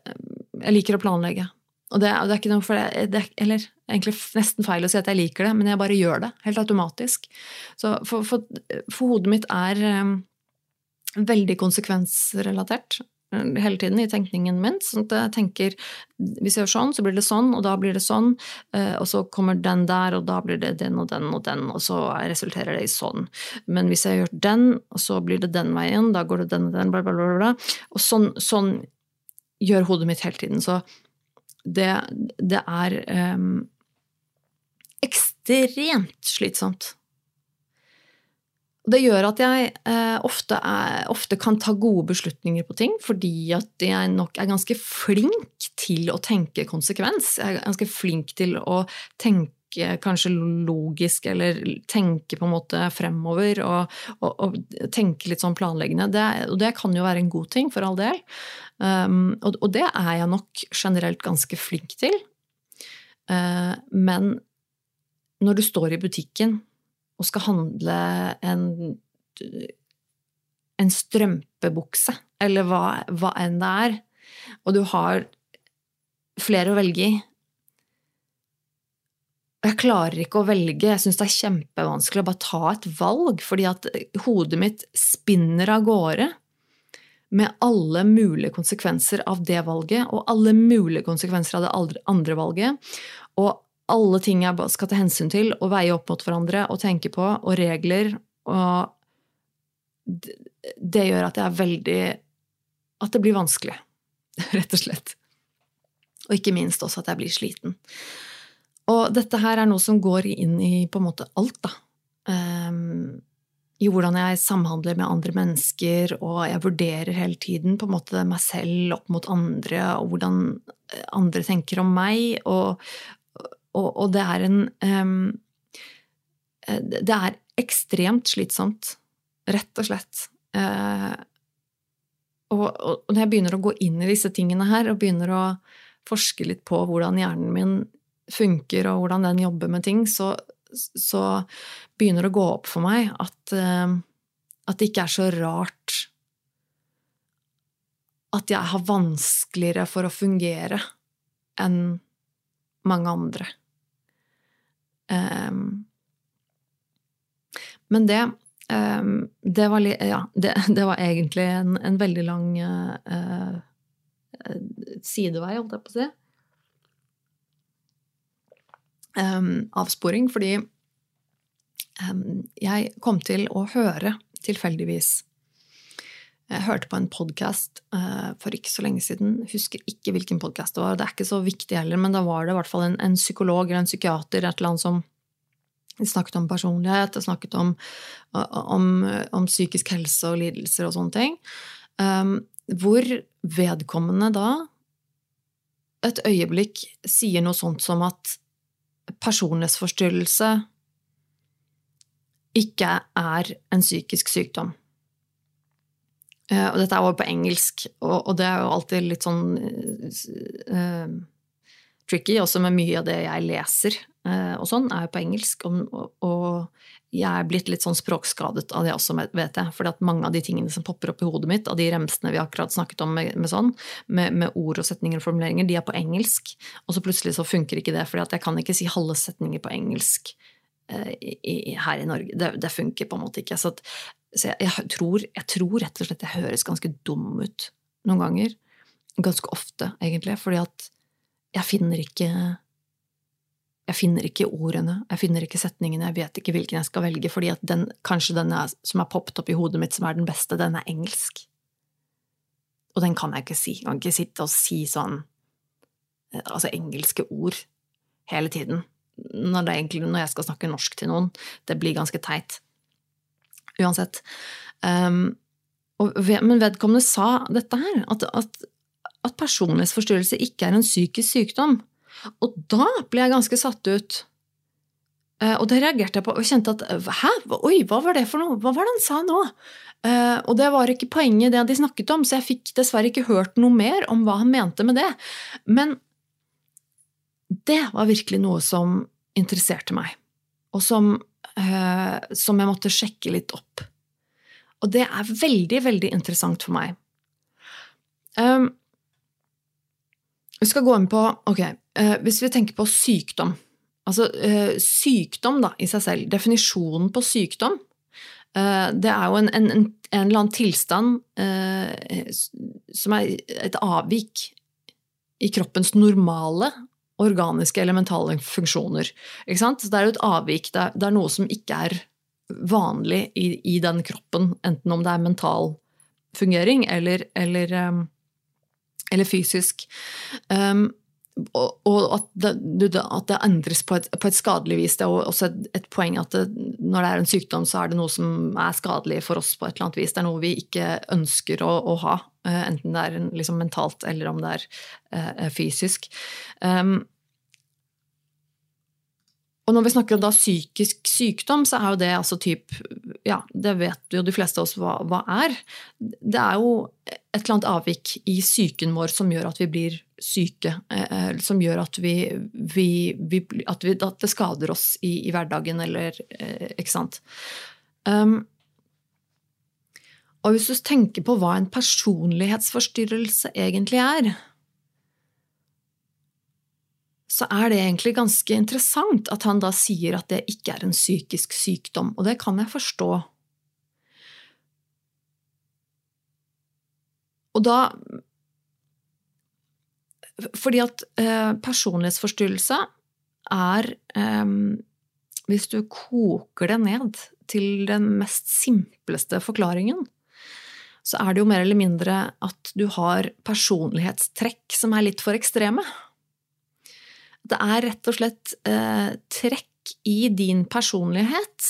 Jeg liker å planlegge. Og det, det, er ikke noe for det, det Eller egentlig nesten feil å si at jeg liker det, men jeg bare gjør det. Helt automatisk. Så for, for, for hodet mitt er um, veldig konsekvensrelatert hele tiden i tenkningen min. sånn at jeg tenker hvis jeg gjør sånn, så blir det sånn, og da blir det sånn. Eh, og så kommer den der, og da blir det den og den og den, og så resulterer det i sånn. Men hvis jeg gjør den, og så blir det den veien, da går det den og den, bla, bla, bla. bla. Og sånn, sånn gjør hodet mitt hele tiden. Så det, det er um, ekstremt slitsomt. Det gjør at jeg eh, ofte, er, ofte, kan ta gode beslutninger på ting, fordi at jeg nok er ganske flink til å tenke konsekvens. Jeg er ganske flink til å tenke kanskje logisk, eller tenke på en måte fremover, og, og, og tenke litt sånn planleggende. Det, og det kan jo være en god ting, for all del. Um, og, og, det er jeg nok generelt ganske flink til. Uh, men når du står i butikken og skal handle en, en strømpebukse, eller hva, hva enn det er, og du har flere å velge i jeg klarer ikke å velge, jeg syns det er kjempevanskelig å bare ta et valg, fordi at hodet mitt spinner av gårde med alle mulige konsekvenser av det valget, og alle mulige konsekvenser av det andre valget. Og alle ting jeg skal ta hensyn til og veie opp mot hverandre og tenke på, og regler. Og det gjør at jeg er veldig At det blir vanskelig, rett og slett. Og ikke minst også at jeg blir sliten. Og dette her er noe som går inn i på en måte alt, da. Um, I hvordan jeg samhandler med andre mennesker, og jeg vurderer hele tiden på en måte meg selv opp mot andre, og hvordan andre tenker om meg, og, og, og det er en um, Det er ekstremt slitsomt, rett og slett. Uh, og, og, når jeg begynner å gå inn i disse tingene her, og begynner å forske litt på hvordan hjernen min funker, og hvordan den jobber med ting, så, så begynner det å gå opp for meg at, uh, at det ikke er så rart at jeg har vanskeligere for å fungere enn mange andre. Um, men det um, det, var, ja, det, det var, egentlig en, en veldig lang uh, sidevei, holdt jeg på å si. Um, avsporing, fordi jeg kom til å høre tilfeldigvis jeg hørte på en podkast uh, eh, for ikke så lenge siden. Husker ikke hvilken podkast det var. Det er ikke så viktig heller, men da var det i hvert fall en, en psykolog eller en psykiater et eller annet som snakket om personlighet, snakket om, om, om, psykisk helse og lidelser og sånne ting. Um, hvor vedkommende da et øyeblikk sier noe sånt som at personlighetsforstyrrelse ikke er en psykisk sykdom. Eh, og dette er jo på engelsk, og, det er jo alltid litt sånn uh, tricky, også med mye av det jeg leser uh, og sånn, er jo på engelsk. Og, jeg er blitt litt sånn språkskadet av det også, vet jeg. at mange av de tingene som popper opp i hodet mitt, av de remsene vi akkurat snakket om med, med sånn, med, med, ord og setninger og formuleringer, de er på engelsk. Og så plutselig så funker ikke det, at jeg kan ikke si halve setninger på engelsk uh, i, her i Norge. Det, det, funker på en måte ikke. Så at, så jeg, jeg, tror, jeg, tror, rett og slett jeg høres ganske dum ut noen ganger. Ganske ofte, egentlig. Fordi at jeg finner ikke Jeg finner ikke ordene, jeg finner ikke setningene, jeg vet ikke hvilken jeg skal velge, fordi at den, kanskje den er, som er poppet opp i hodet mitt, som er den beste, den er engelsk. Og den kan jeg ikke si. Jeg kan ikke sitte og si sånn eh, altså engelske ord hele tiden. Når, egentlig, når jeg skal snakke norsk til noen. Det blir ganske teit uansett. Um, og, men vedkommende sa dette her, at, at, at personlighetsforstyrrelse ikke er en psykisk sykdom. Og da ble jeg ganske satt ut. Uh, og det reagerte jeg på og kjente at hæ, oi, hva var det for noe, hva var det han sa nå? Uh, og det var ikke poenget det de snakket om, så jeg fikk dessverre ikke hørt noe mer om hva han mente med det. Men det var virkelig noe som interesserte meg, og som eh, som jeg måtte sjekke litt opp. Og det er veldig, veldig interessant for meg. Um, vi skal gå inn på Ok, uh, hvis vi tenker på sykdom Altså uh, sykdom da, i seg selv, definisjonen på sykdom, uh, det er jo en, en, en, eller annen tilstand som er et avvik i kroppens normale organiske eller mentale funksjoner. Så det er jo et avvik. Det er, det er noe som ikke er vanlig i, i, den kroppen, enten om det er mental fungering eller, eller, eller fysisk. Um, og, og at, det, at, det, endres på et, på et, skadelig vis. Det er også et, et poeng at det, når det er en sykdom, så er det noe som er skadelig for oss på et eller annet vis. Det er noe vi ikke ønsker å, å ha. Eh, enten det er liksom mentalt eller om det er uh, fysisk. Um, og når vi snakker om psykisk sykdom, så er jo det altså typ Ja, det vet jo de fleste av oss hva, hva, er. Det er jo et eller annet avvik i psyken vår som gjør at vi blir syke. Eh, som gjør at, vi, vi, vi, at, at, det skader oss i, i hverdagen, eller eh, Ikke sant. Um, og hvis du tenker på hva en personlighetsforstyrrelse egentlig er, så er det egentlig ganske interessant at han da sier at det ikke er en psykisk sykdom, og det kan jeg forstå. Og da Fordi at eh, personlighetsforstyrrelse er eh, Hvis du koker det ned til den mest simpleste forklaringen, så er det jo mer eller mindre at du har personlighetstrekk som er litt for ekstreme. Det er rett og slett eh, trekk i din personlighet.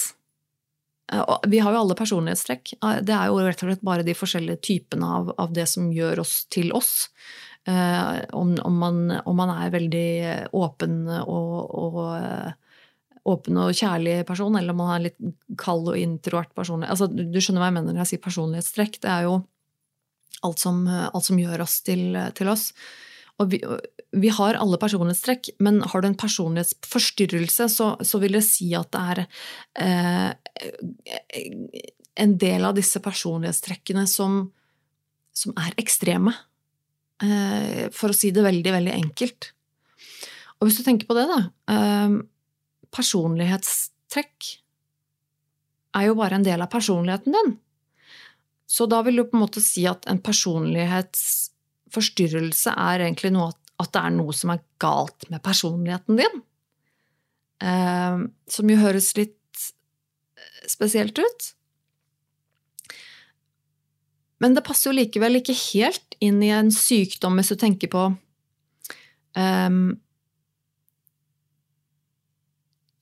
Eh, og vi har jo alle personlighetstrekk. Eh, det er jo rett og slett bare de forskjellige typene av, av det som gjør oss til oss. Eh, om, om, man, om, man, er veldig åpen og, og eh, åpen og kjærlig person, eller om man er litt kald og introvert person. Altså, du skjønner hva jeg mener når jeg sier personlighetstrekk. Det er jo alt som, alt som gjør oss til, til oss. Og vi, vi, har alle personlighetstrekk, men har du en personlighetsforstyrrelse, så, så vil det si at det er eh, en del av disse personlighetstrekkene som, som er ekstreme. Eh, for å si det veldig, veldig enkelt. Og hvis du tenker på det, da eh, Personlighetstrekk er jo bare en del av personligheten din. Så da vil du på en måte si at en personlighets forstyrrelse er egentlig noe at, det er noe som er galt med personligheten din. Eh, som jo høres litt eh, spesielt ut. Men det passer jo likevel ikke helt inn i en sykdom hvis du tenker på um,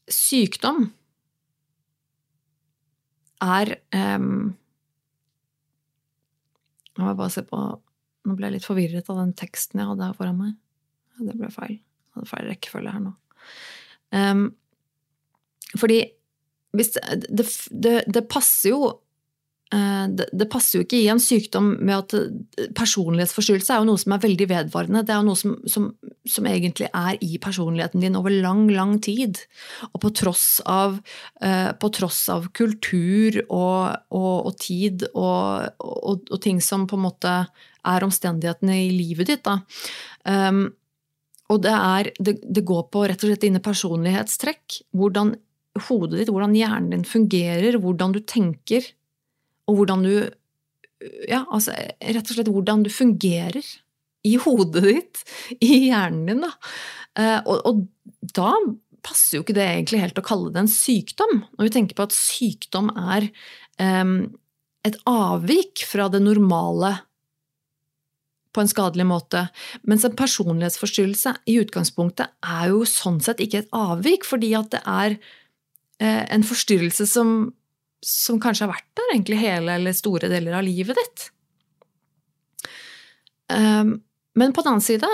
Sykdom er um, Nå må jeg bare se på nå ble jeg litt forvirret av den teksten jeg hadde her foran meg. Det ble feil. Jeg hadde feil rekkefølge her nå. Um, fordi hvis det, det, det, det passer jo Eh, det, passer jo ikke i en sykdom med at eh, personlighetsforstyrrelse er jo noe som er veldig vedvarende. Det er jo noe som, som, som, egentlig er i personligheten din over lang, lang tid. Og på tross av, uh, på tross av kultur og, og, og tid og, og, ting som på en måte er omstendighetene i livet ditt. Da. Um, og det, er, det, det går på rett og slett dine personlighetstrekk. Hvordan hodet ditt, hvordan hjernen din fungerer, hvordan du tenker og hvordan du Ja, altså rett og slett hvordan du fungerer i hodet ditt, i hjernen din, da. Uh, og, og da passer jo ikke det egentlig helt å kalle det en sykdom, når vi tenker på at sykdom er um, et avvik fra det normale på en skadelig måte. Mens en personlighetsforstyrrelse i utgangspunktet er jo sånn sett ikke et avvik, fordi at det er eh, en forstyrrelse som som kanskje har vært der egentlig hele eller store deler av livet ditt. Ehm, men på den annen side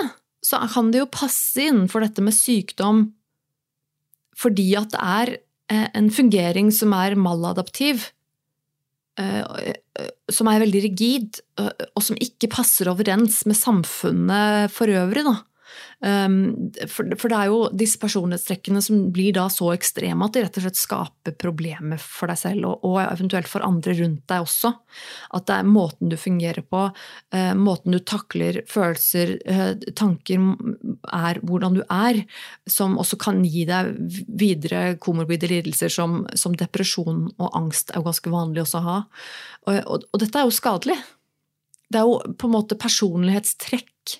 så kan det jo passe innenfor dette med sykdom fordi at det er eh, en fungering som er maladaptiv, som er veldig rigid, og som ikke passer overens med samfunnet for øvrig. Da. Um, for, det er jo disse personlighetstrekkene som blir da så ekstreme at de rett og slett skaper problemer for deg selv, og, eventuelt for andre rundt deg også. At det er måten du fungerer på, uh, måten du takler følelser, uh, tanker er hvordan du er, som også kan gi deg videre komorbide lidelser som, som depresjon og angst er jo ganske vanlig også å ha. Og, og, og dette er jo skadelig. Det er jo på en måte personlighetstrekk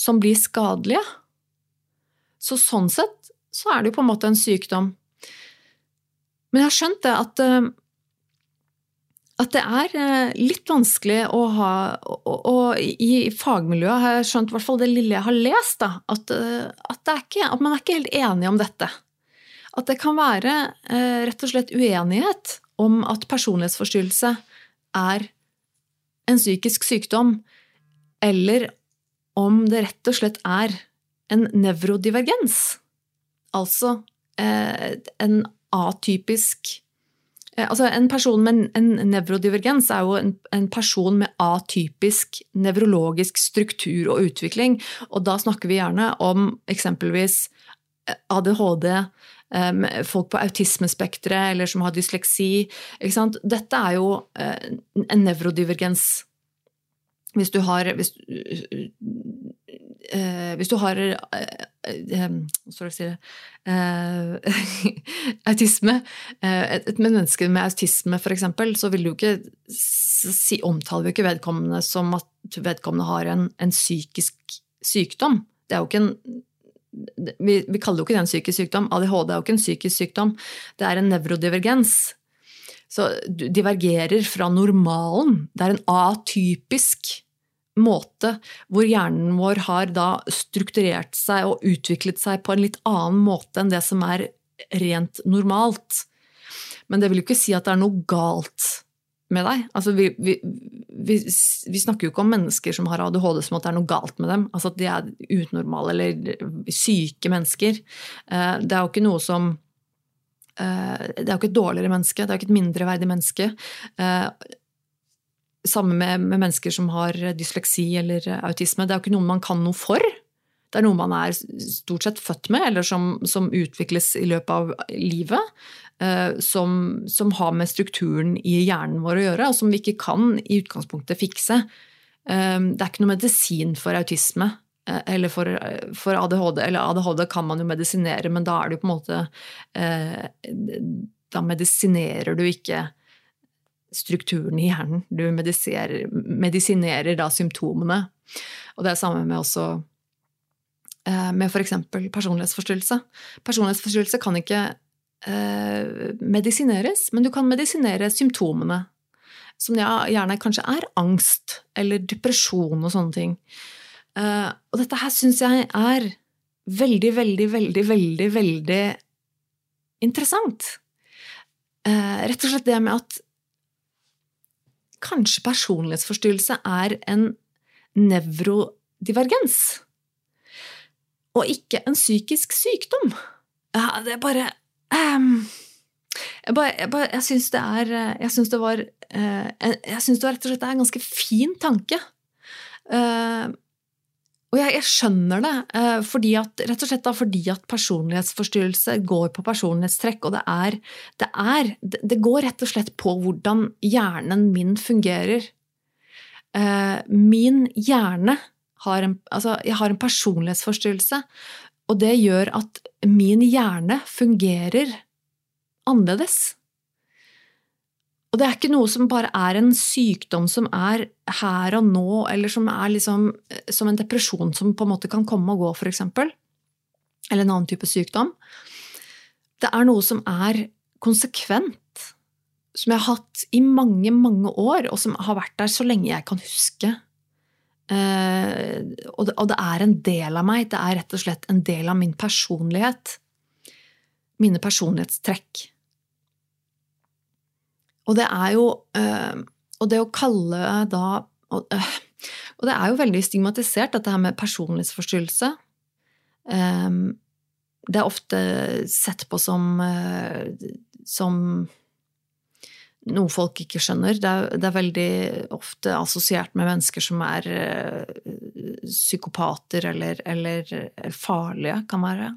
som blir skadelige. Så sånn sett så er det jo på en måte en sykdom. Men jeg har skjønt det at, eh, at det er eh, litt vanskelig å ha Og, i fagmiljøet har jeg skjønt, i hvert fall det lille jeg har lest, da, at, eh, at, ikke, at man er ikke helt enig om dette. At det kan være rett og slett uenighet om at personlighetsforstyrrelse er en psykisk sykdom, eller om det rett og slett er en nevrodivergens. Altså eh, en atypisk eh, Altså en person med en nevrodivergens er jo en, en, person med atypisk nevrologisk struktur og utvikling. Og da snakker vi gjerne om eksempelvis eh, ADHD, folk på autismespekteret eller som har dysleksi. Dette er jo en nevrodivergens hvis du har Hvis, uh, hvis du har uh, um, si det Autisme et, et, menneske med autisme, f.eks., så vil du ikke si, omtaler vi ikke vedkommende som at vedkommende har en, en psykisk sykdom. Det er jo ikke en vi, vi, kaller jo ikke det en psykisk sykdom. ADHD er jo ikke en psykisk sykdom. Det er en nevrodivergens. Så du divergerer fra normalen. Det er en atypisk måte hvor hjernen vår har da strukturert seg og utviklet seg på en litt annen måte enn det som er rent normalt. Men det vil jo ikke si at det er noe galt med deg. Altså, vi, vi, vi, vi, snakker jo ikke om mennesker som har ADHD som at det er noe galt med dem. Altså at de er unormale eller syke mennesker. Eh, det er jo ikke noe som Det er jo ikke et dårligere menneske, det er jo ikke et mindreverdig menneske. Eh, samme med, med, mennesker som har dysleksi eller autisme. Det er jo ikke noe man kan noe for. Det er noe man er stort sett født med, eller som, som utvikles i løpet av livet. Uh, som, som, har med strukturen i hjernen vår å gjøre, og som vi ikke kan i utgangspunktet fikse. Det er ikke noe medisin for autisme eller for, for, ADHD. Eller ADHD kan man jo medisinere, men da er det jo på en måte Da medisinerer du ikke strukturen i hjernen. Du medisinerer da symptomene. Og det er samme med også eh, med f.eks. personlighetsforstyrrelse. Personlighetsforstyrrelse kan ikke eh, medisineres, men du kan medisinere symptomene. Som gjerne kanskje er angst eller depresjon og sånne ting. Eh, og dette her syns jeg er veldig, veldig, veldig, veldig, veldig interessant. Eh, rett og slett det med at kanskje personlighetsforstyrrelse er en nevrodivergens. og ikke en psykisk sykdom. Ja, det er bare um, Jeg, bare, jeg, jeg syns det er Jeg syns det var Jeg syns det var rett og slett en ganske fin tanke. Uh, og jeg, jeg, skjønner det, uh, fordi at, rett og slett da, fordi at personlighetsforstyrrelse går på personlighetstrekk. Og det er, det er det, går rett og slett på hvordan hjernen min fungerer. Uh, min hjerne har en, altså, jeg har en personlighetsforstyrrelse, og det gjør at min hjerne fungerer annerledes. Og det er ikke noe som bare er en sykdom som er her og nå, eller som er liksom eh, som en depresjon som på en måte kan komme og gå, f.eks. Eller en annen type sykdom. Det er noe som er konsekvent, som jeg har hatt i mange, mange år, og som har vært der så lenge jeg kan huske. Eh, og, det, er en del av meg. Det er rett og slett en del av min personlighet. Mine personlighetstrekk. Og det er jo øh, Og det å kalle da øh, og, det er jo veldig stigmatisert, dette her med personlighetsforstyrrelse. Um, det er ofte sett på som, som noe folk ikke skjønner. Det er, det er, veldig ofte assosiert med mennesker som er psykopater eller, eller, farlige, kan være.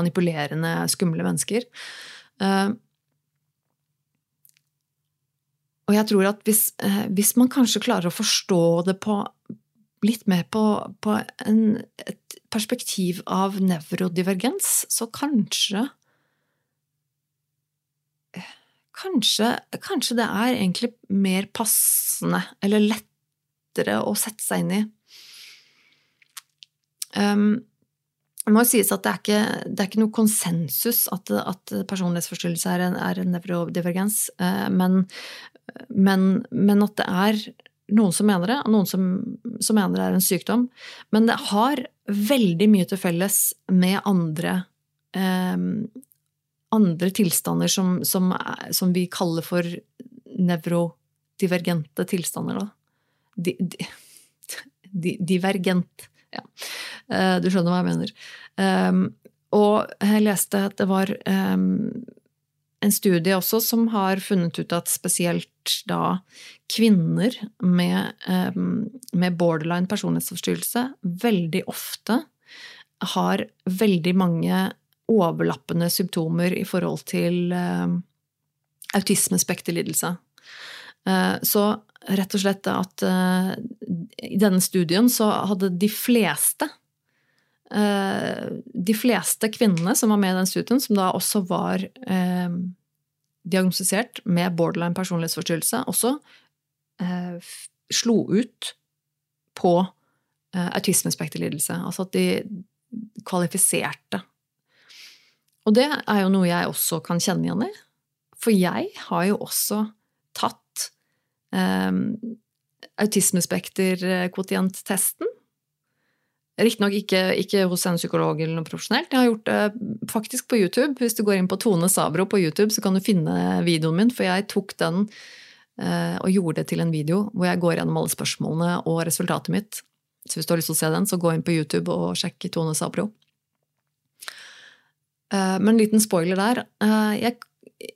Manipulerende, skumle mennesker. Uh, og jeg tror at hvis, eh, hvis, man kanskje klarer å forstå det på litt mer på, på en, et perspektiv av nevrodivergens, så kanskje Kanskje, kanskje det er egentlig mer passende, eller lettere å sette seg inn i. Um, det må jo sies at det er ikke, det er ikke noe konsensus at, at personlighetsforstyrrelse er en, en nevrodivergens, eh, men, men, men, at det er noen som mener det, og noen som, som, mener det er en sykdom. Men det har veldig mye til felles med andre, eh, andre tilstander som, som, som, vi kaller for nevrodivergente tilstander. Di, di, di, divergent ja. Eh, du skjønner hva jeg mener. Eh, og jeg leste at det var um, en studie også som har funnet ut at spesielt da kvinner med, um, med borderline personlighetsforstyrrelse veldig ofte har veldig mange overlappende symptomer i forhold til autismespekterlidelse. Uh, så rett og slett at i denne studien så hadde de fleste De fleste kvinnene som var med i den studien, som da også var eh, diagnostisert med borderline personlighetsforstyrrelse, også slo ut på autismespekterlidelse. Altså at de kvalifiserte. Og det er jo noe jeg også kan kjenne igjen i. For jeg har jo også tatt um, autismespekterkvotienttesten. Riktignok ikke, ikke hos en psykolog eller noe profesjonelt. Jeg har gjort det faktisk på YouTube. Hvis du går inn på Tone Sabro på YouTube, så kan du finne videoen min, for jeg tok den eh, og gjorde det til en video hvor jeg går gjennom alle spørsmålene og resultatet mitt. Så hvis du har lyst til å se den, så gå inn på YouTube og sjekk Tone Sabro. Eh, men en liten spoiler der. Eh, jeg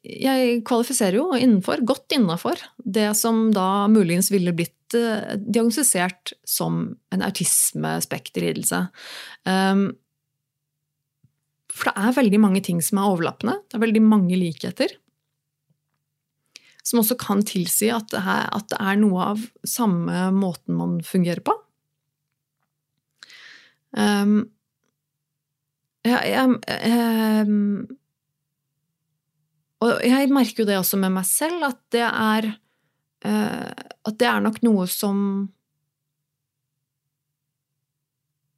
jeg kvalifiserer jo innenfor, godt innafor, det som da muligens ville blitt uh, diagnostisert som en autismespekterlidelse. Um, for det er veldig mange ting som er overlappende. Det er veldig mange likheter. Som også kan tilsi at det, er, noe av samme måten man fungerer på. Um, jeg, jeg, og jeg merker jo det også med meg selv, at det er uh, At det er nok noe som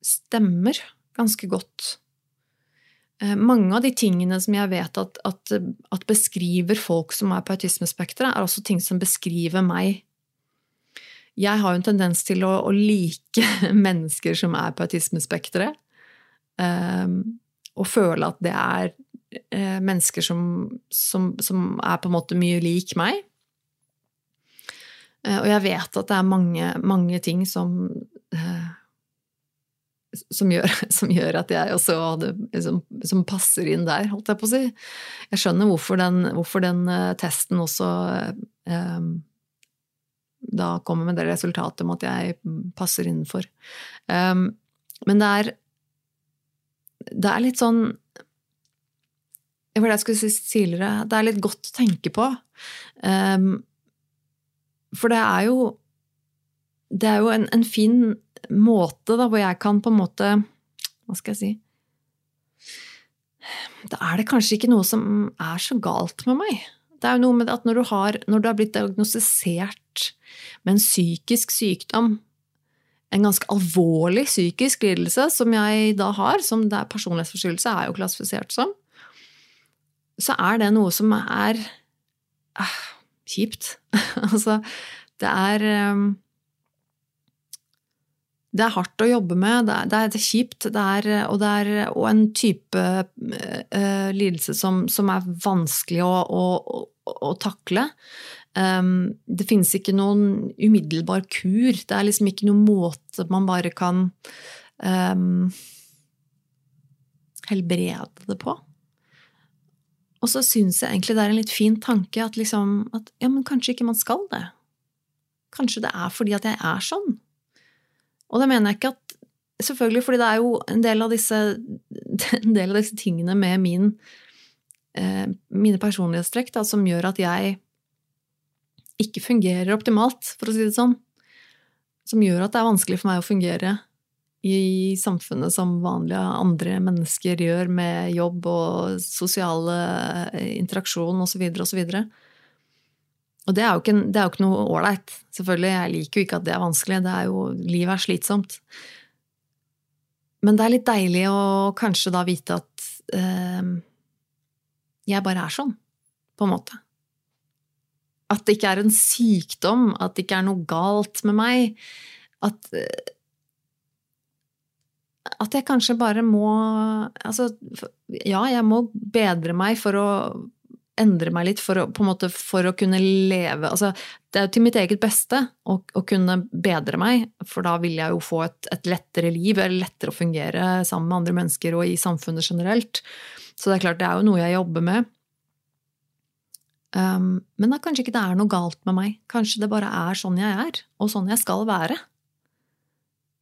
stemmer ganske godt. Uh, mange av de tingene som jeg vet at, at, at beskriver folk som er på autismespekteret, er også ting som beskriver meg. Jeg har jo en tendens til å, å like mennesker som er på autismespekteret. Um, og føle at det er eh, mennesker som, som, som, er på en måte mye lik meg. Eh, og jeg vet at det er mange, mange ting som, eh, som gjør, som gjør, at jeg også hadde, som, som, passer inn der, holdt jeg på å si. Jeg skjønner hvorfor den, hvorfor den testen også eh, da kommer med det resultatet om at jeg passer innenfor. Um, men det er det er litt sånn Det var det jeg skulle si tidligere. Det er litt godt å tenke på. Um, for det er jo Det er jo en, en fin måte da, hvor jeg kan på en måte Hva skal jeg si Da er det kanskje ikke noe som er så galt med meg. Det er jo noe med at når du har, når du har blitt diagnostisert med en psykisk sykdom, en ganske alvorlig psykisk lidelse, som jeg da har, som det er personlighetsforstyrrelse er jo klassifisert som, så er det noe som er eh, kjipt. altså, det er um, det er hardt å jobbe med, det er, det er kjipt, det er, og det er og en type uh, lidelse som, som, er vanskelig å, å, å, å takle. Um, det finnes ikke noen umiddelbar kur. Det er liksom ikke noen måte man bare kan um, helbrede det på. Og så syns jeg egentlig det er en litt fin tanke at liksom at ja, men kanskje ikke man skal det. Kanskje det er fordi at jeg er sånn. Og det mener jeg ikke at Selvfølgelig fordi det er jo en del av disse, del av disse tingene med min, eh, mine personlighetstrekk da, som gjør at jeg ikke fungerer optimalt, for å si det sånn. Som gjør at det er vanskelig for meg å fungere i samfunnet som vanlige andre mennesker gjør, med jobb og sosiale eh, interaksjon osv. osv. Og det er jo ikke, det er jo ikke noe ålreit. Selvfølgelig, jeg liker jo ikke at det er vanskelig. Det er jo, livet er slitsomt. Men det er litt deilig å kanskje da vite at eh, jeg bare er sånn, på en måte. At det ikke er en sykdom, at det ikke er noe galt med meg. At, at jeg kanskje bare må Altså, ja, jeg må bedre meg for å endre meg litt for å, måte, for å kunne leve altså, Det er jo til mitt eget beste å, å, kunne bedre meg, for da vil jeg jo få et, et lettere liv, eller lettere å fungere sammen med andre mennesker og i samfunnet generelt. Så det er klart, det er jo noe jeg jobber med. Um, men da kanskje ikke det er noe galt med meg. Kanskje det bare er sånn jeg er, og sånn jeg skal være.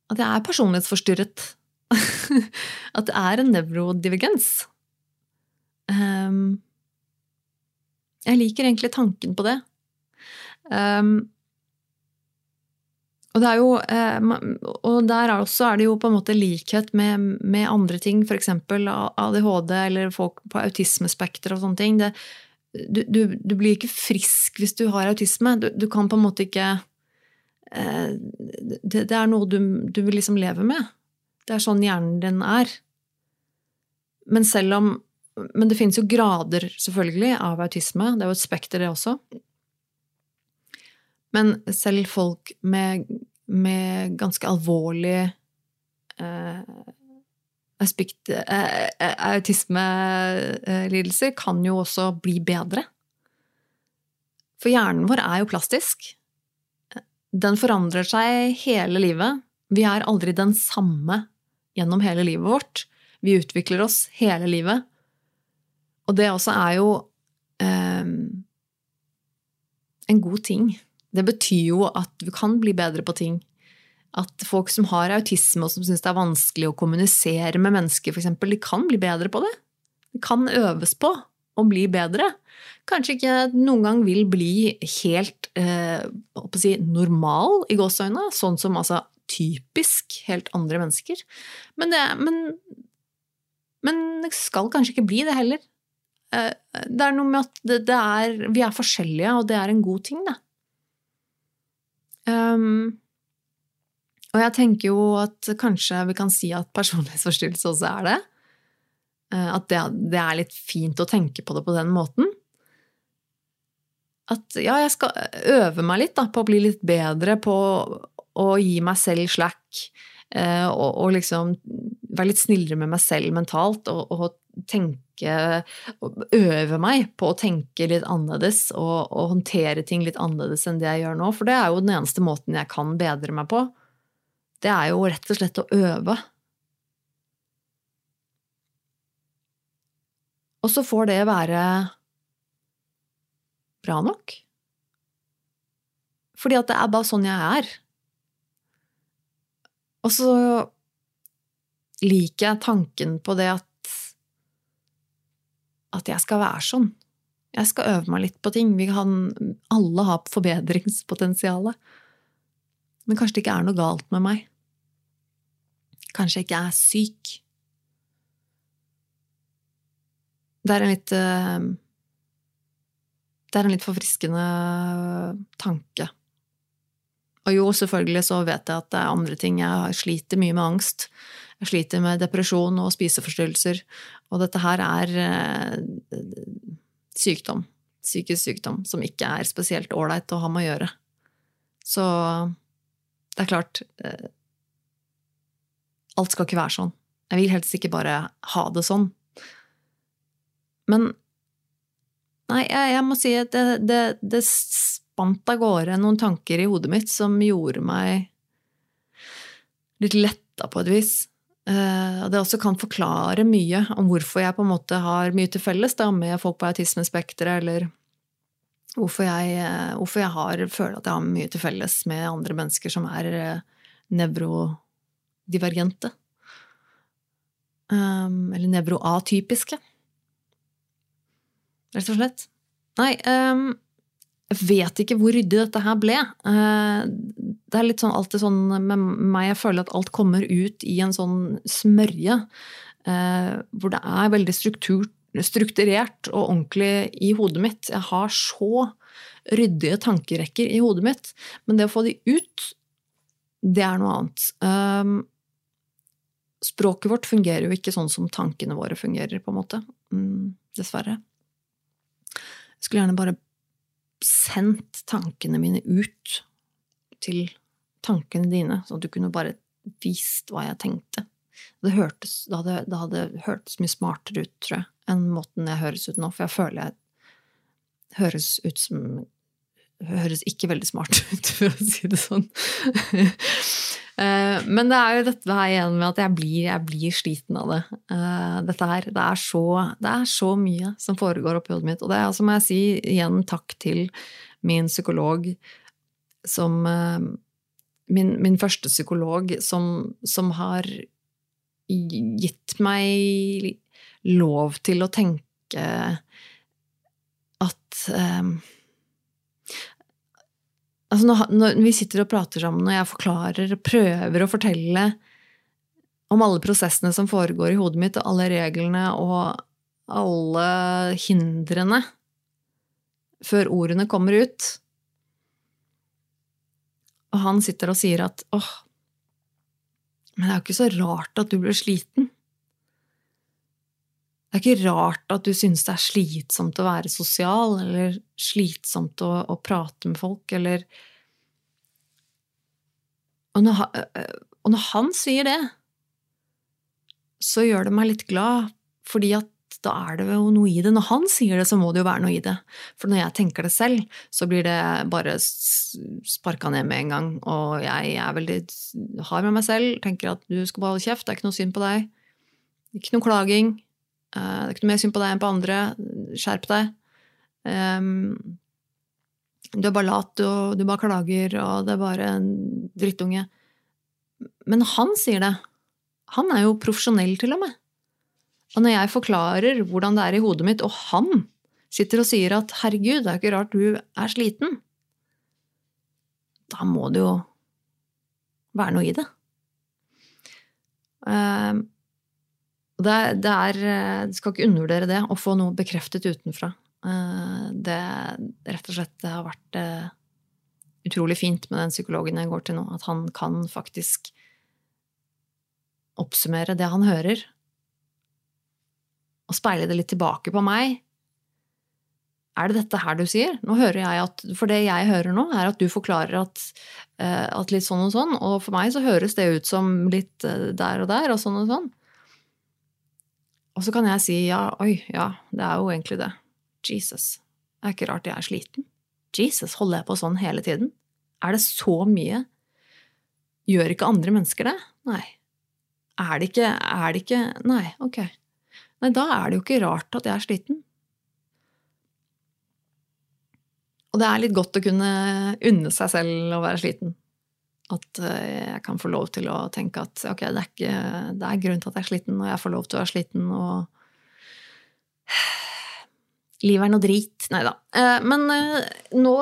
At jeg er personlighetsforstyrret. At det er en nevrodivergens. Um, jeg liker egentlig tanken på det. Um, og, det er jo, uh, og der også er det jo på en måte likhet med, med andre ting, f.eks. ADHD eller folk på autismespekter og sånne ting. Det, du, du, du, blir ikke frisk hvis du har autisme. Du, du kan på en måte ikke eh, det, det, er noe du, vil liksom leve med. Det er sånn hjernen din er. Men selv om Men det finnes jo grader, selvfølgelig, av autisme. Det er jo et spekter, det også. Men selv folk med, med ganske alvorlig eh, aspekt, eh, eh, autismelidelser kan jo også bli bedre. For hjernen vår er jo plastisk. Den forandrer seg hele livet. Vi er aldri den samme gjennom hele livet vårt. Vi utvikler oss hele livet. Og det også er jo eh, en god ting. Det betyr jo at du kan bli bedre på ting at folk som har autisme og som syns det er vanskelig å kommunisere med mennesker, f.eks., de kan bli bedre på det. De kan øves på å bli bedre. Kanskje ikke noen gang vil bli helt eh, si, normal i gåseøynene, sånn som altså typisk helt andre mennesker. Men det, men, men det skal kanskje ikke bli det heller. Eh, det er noe med at det, det er, vi er forskjellige, og det er en god ting, det. Um, og jeg tenker jo at kanskje vi kan si at personlighetsforstyrrelse også er det. Eh, at det, det, er litt fint å tenke på det på den måten. At ja, jeg skal øve meg litt da, på å bli litt bedre på og gi meg selv slack. Eh, og, og liksom være litt snillere med meg selv mentalt og, og tenke Øve meg på å tenke litt annerledes og, og, håndtere ting litt annerledes enn det jeg gjør nå. For det er jo den eneste måten jeg kan bedre meg på. Det er jo rett og slett å øve. Og så får det være bra nok. Fordi at det er bare sånn jeg er. Og så liker jeg tanken på det at at jeg skal være sånn. Jeg skal øve meg litt på ting. Vi kan alle ha forbedringspotensialet. Men kanskje det ikke er noe galt med meg. Kanskje jeg ikke er syk. Det er en litt eh, Det er en litt forfriskende tanke. Og jo, selvfølgelig så vet jeg at det er andre ting. Jeg sliter mye med angst. Jeg sliter med depresjon og spiseforstyrrelser. Og dette her er eh, sykdom. Psykisk sykdom som ikke er spesielt ålreit å ha med å gjøre. Så det er klart eh, Alt skal ikke være sånn. Jeg vil helst ikke bare ha det sånn. Men Nei, jeg, jeg må si at det, det, det spant av gårde noen tanker i hodet mitt som gjorde meg litt letta på et vis. Eh, og det også kan forklare mye om hvorfor jeg på en måte har mye til felles da, med folk på autismespekteret, eller hvorfor jeg, eh, hvorfor jeg har, føler at jeg har mye til felles med andre mennesker som er eh, nevrodivergente. Um, eller nevroatypiske. Rett og slett. Nei, um, vet ikke hvor ryddig dette her ble. Uh, det er litt sånn alltid sånn med meg, jeg føler at alt kommer ut i en sånn smørje. Uh, hvor det er veldig struktur, strukturert og ordentlig i hodet mitt. Jeg har så ryddige tankerekker i hodet mitt, men det å få de ut, det er noe annet. Um, språket vårt fungerer jo ikke sånn som tankene våre fungerer, på en måte. Mm, dessverre. Jeg skulle gjerne bare sendt tankene mine ut til tankene dine, så at du kunne bare vist hva jeg tenkte. Det, hørtes, det, hadde, det hadde hørtes mye smartere ut, tror jeg, enn måten jeg høres ut nå, for jeg føler jeg høres ut som Høres ikke veldig smart ut, for å si det sånn. Eh, men det er jo dette her igjen med at jeg blir, jeg blir sliten av det. Eh, dette her, det er, så, det er så mye som foregår oppi hodet mitt. Og det er, altså, må jeg si igjen takk til min psykolog som eh, Min, min første psykolog som, som har gitt meg lov til å tenke at Altså når, når, vi sitter og prater sammen, og jeg forklarer og prøver å fortelle om alle prosessene som foregår i hodet mitt, og alle reglene og alle hindrene før ordene kommer ut Og han sitter og sier at åh, men det er jo ikke så rart at du blir sliten. Det er ikke rart at du synes det er slitsomt å være sosial, eller slitsomt å, å prate med folk, eller og når, og når, han sier det, så gjør det meg litt glad, fordi at da er det jo noe i det. Når han sier det, så må det jo være noe i det. For når jeg tenker det selv, så blir det bare sparka ned med en gang. Og jeg er veldig hard med meg selv, tenker at du skal bare holde kjeft, det er ikke noe synd på deg. Ikke noe klaging. Eh, det er ikke noe mer synd på deg enn på andre. Skjerp deg. Du er bare lat, og du bare klager, og det er bare en drittunge. Men han sier det. Han er jo profesjonell, til og med. Og når jeg forklarer hvordan det er i hodet mitt, og han sitter og sier at 'herregud, det er ikke rart du er sliten', da må det jo være noe i det. Uh, det, det er Du skal ikke undervurdere det, å få noe bekreftet utenfra. Uh, det rett og slett har vært uh, utrolig fint med den psykologen jeg går til nå, at han kan faktisk oppsummere det han hører, og speile det litt tilbake på meg. Er det dette her du sier? Nå hører jeg at, For det jeg hører nå, er at du forklarer at, at litt sånn og sånn, og for meg så høres det ut som litt der og der og sånn og sånn. Og så kan jeg si ja, oi, ja, det er jo egentlig det. Jesus, det er ikke rart jeg er sliten. Jesus, holder jeg på sånn hele tiden? Er det så mye? Gjør ikke andre mennesker det? Nei. Er det ikke Er det ikke Nei, ok. nei, da er det jo ikke rart at jeg er sliten. Og det er litt godt å kunne unne seg selv å være sliten. At eh, jeg kan få lov til å tenke at ok, det er, ikke, det er grunn til at jeg er sliten, og jeg får lov til å være sliten, og Livet er noe drit. Nei da. Eh, men eh, nå,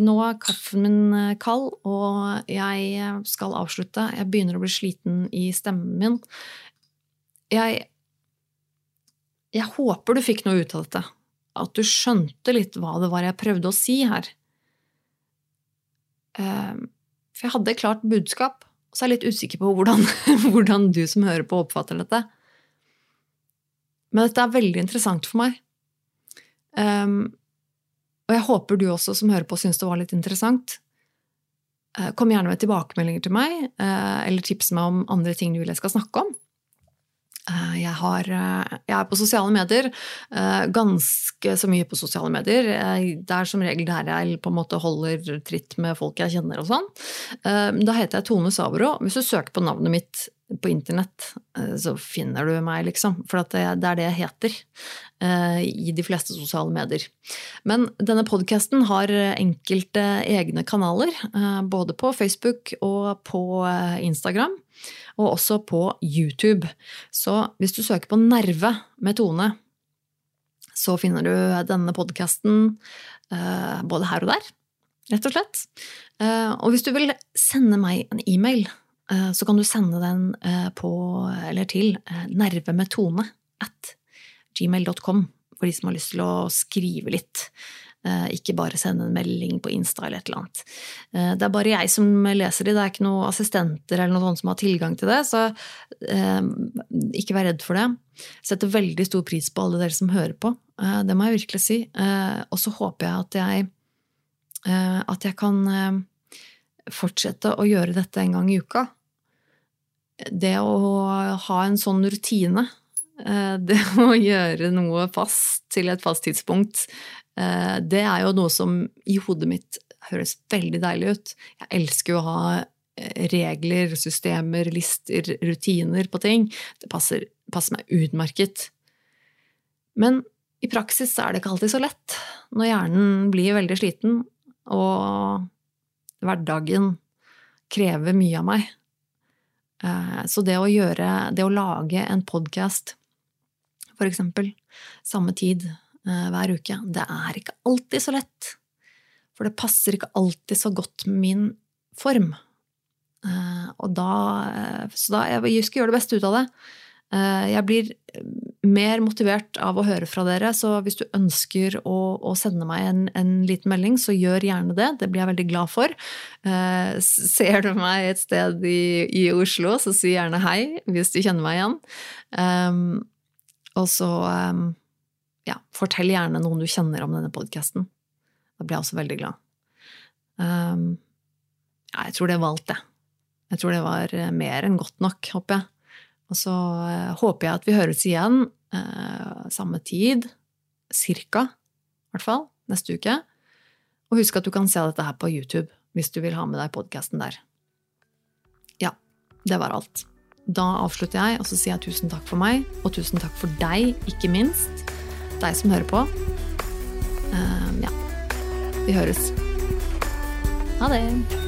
nå, er kaffen min kald, og jeg skal avslutte. Jeg begynner å bli sliten i stemmen min. Jeg, jeg håper du fikk noe ut av dette at du skjønte litt hva det var jeg prøvde å si her. Ehm, for jeg hadde et klart budskap, og så er jeg litt usikker på hvordan, hvordan du som hører på, oppfatter dette. Men dette er veldig interessant for meg. Um, og jeg håper du også som hører på, syns det var litt interessant. Uh, kom gjerne med tilbakemeldinger til meg, uh, eller tips meg om andre ting du vil jeg skal snakke om. Eh, jeg, har, eh, jeg, er på sosiale medier. Eh, ganske så mye på sosiale medier. Det er som regel der jeg på en måte holder tritt med folk jeg kjenner og sånn. Da heter jeg Tone Sabro. Hvis du søker på navnet mitt på internett, så finner du meg, liksom. For det, er det jeg heter i de fleste sosiale medier. Men denne podkasten har enkelte egne kanaler, både på Facebook og på Instagram og også på YouTube. Så hvis du søker på Nerve med Tone, så finner du denne podkasten eh, både her og der, rett og slett. Eh, og hvis du vil sende meg en e-mail, eh, så kan du sende den på, eller til nervemetone at gmail.com for de som har lyst til å skrive litt. Eh, ikke bare sende en melding på Insta eller et eller annet. Eh, det er bare jeg som leser de, det er ikke noen assistenter eller noen som har tilgang til det, så eh, ikke vær redd for det. Jeg setter veldig stor pris på alle dere som hører på, det må jeg virkelig si. Og så håper jeg at jeg, at jeg kan fortsette å gjøre dette en gang i uka. Det å ha en sånn rutine det å gjøre noe fast til et fast tidspunkt, Eh, det er jo noe som i hodet mitt høres veldig deilig ut. Jeg elsker jo å ha eh, regler, systemer, lister, rutiner på ting. Det passer, passer meg utmerket. Men i praksis er det ikke alltid så lett når hjernen blir veldig sliten, og hverdagen krever mye av meg. Eh, så det å gjøre Det å lage en podkast, for eksempel, samme tid Eh, hver uke. Det er ikke alltid så lett. For det passer ikke alltid så godt med min form. Eh, og da, så da jeg skal gjøre det beste ut av det. Jeg blir mer motivert av å høre fra dere, så hvis du ønsker å, å sende meg en, en, liten melding, så gjør gjerne det. Det blir jeg veldig glad for. Ser du meg et sted i, i Oslo, så si gjerne hei hvis du kjenner meg igjen. og så ja, fortell gjerne noen du kjenner om denne podkasten. Da blir jeg også veldig glad. Um, jeg tror det var alt, det. Jeg tror det var eh, mer enn godt nok, håper jeg. Og så uh, håper jeg at vi høres igjen uh, samme tid, cirka, i hvert fall, neste uke. Og husk at du kan se dette her på YouTube hvis du vil ha med deg podkasten der. Ja, det var alt. Da avslutter jeg, og så sier jeg tusen takk for meg, og tusen takk for deg, ikke minst deg som hører på. Um, ja. Vi høres. Ha det.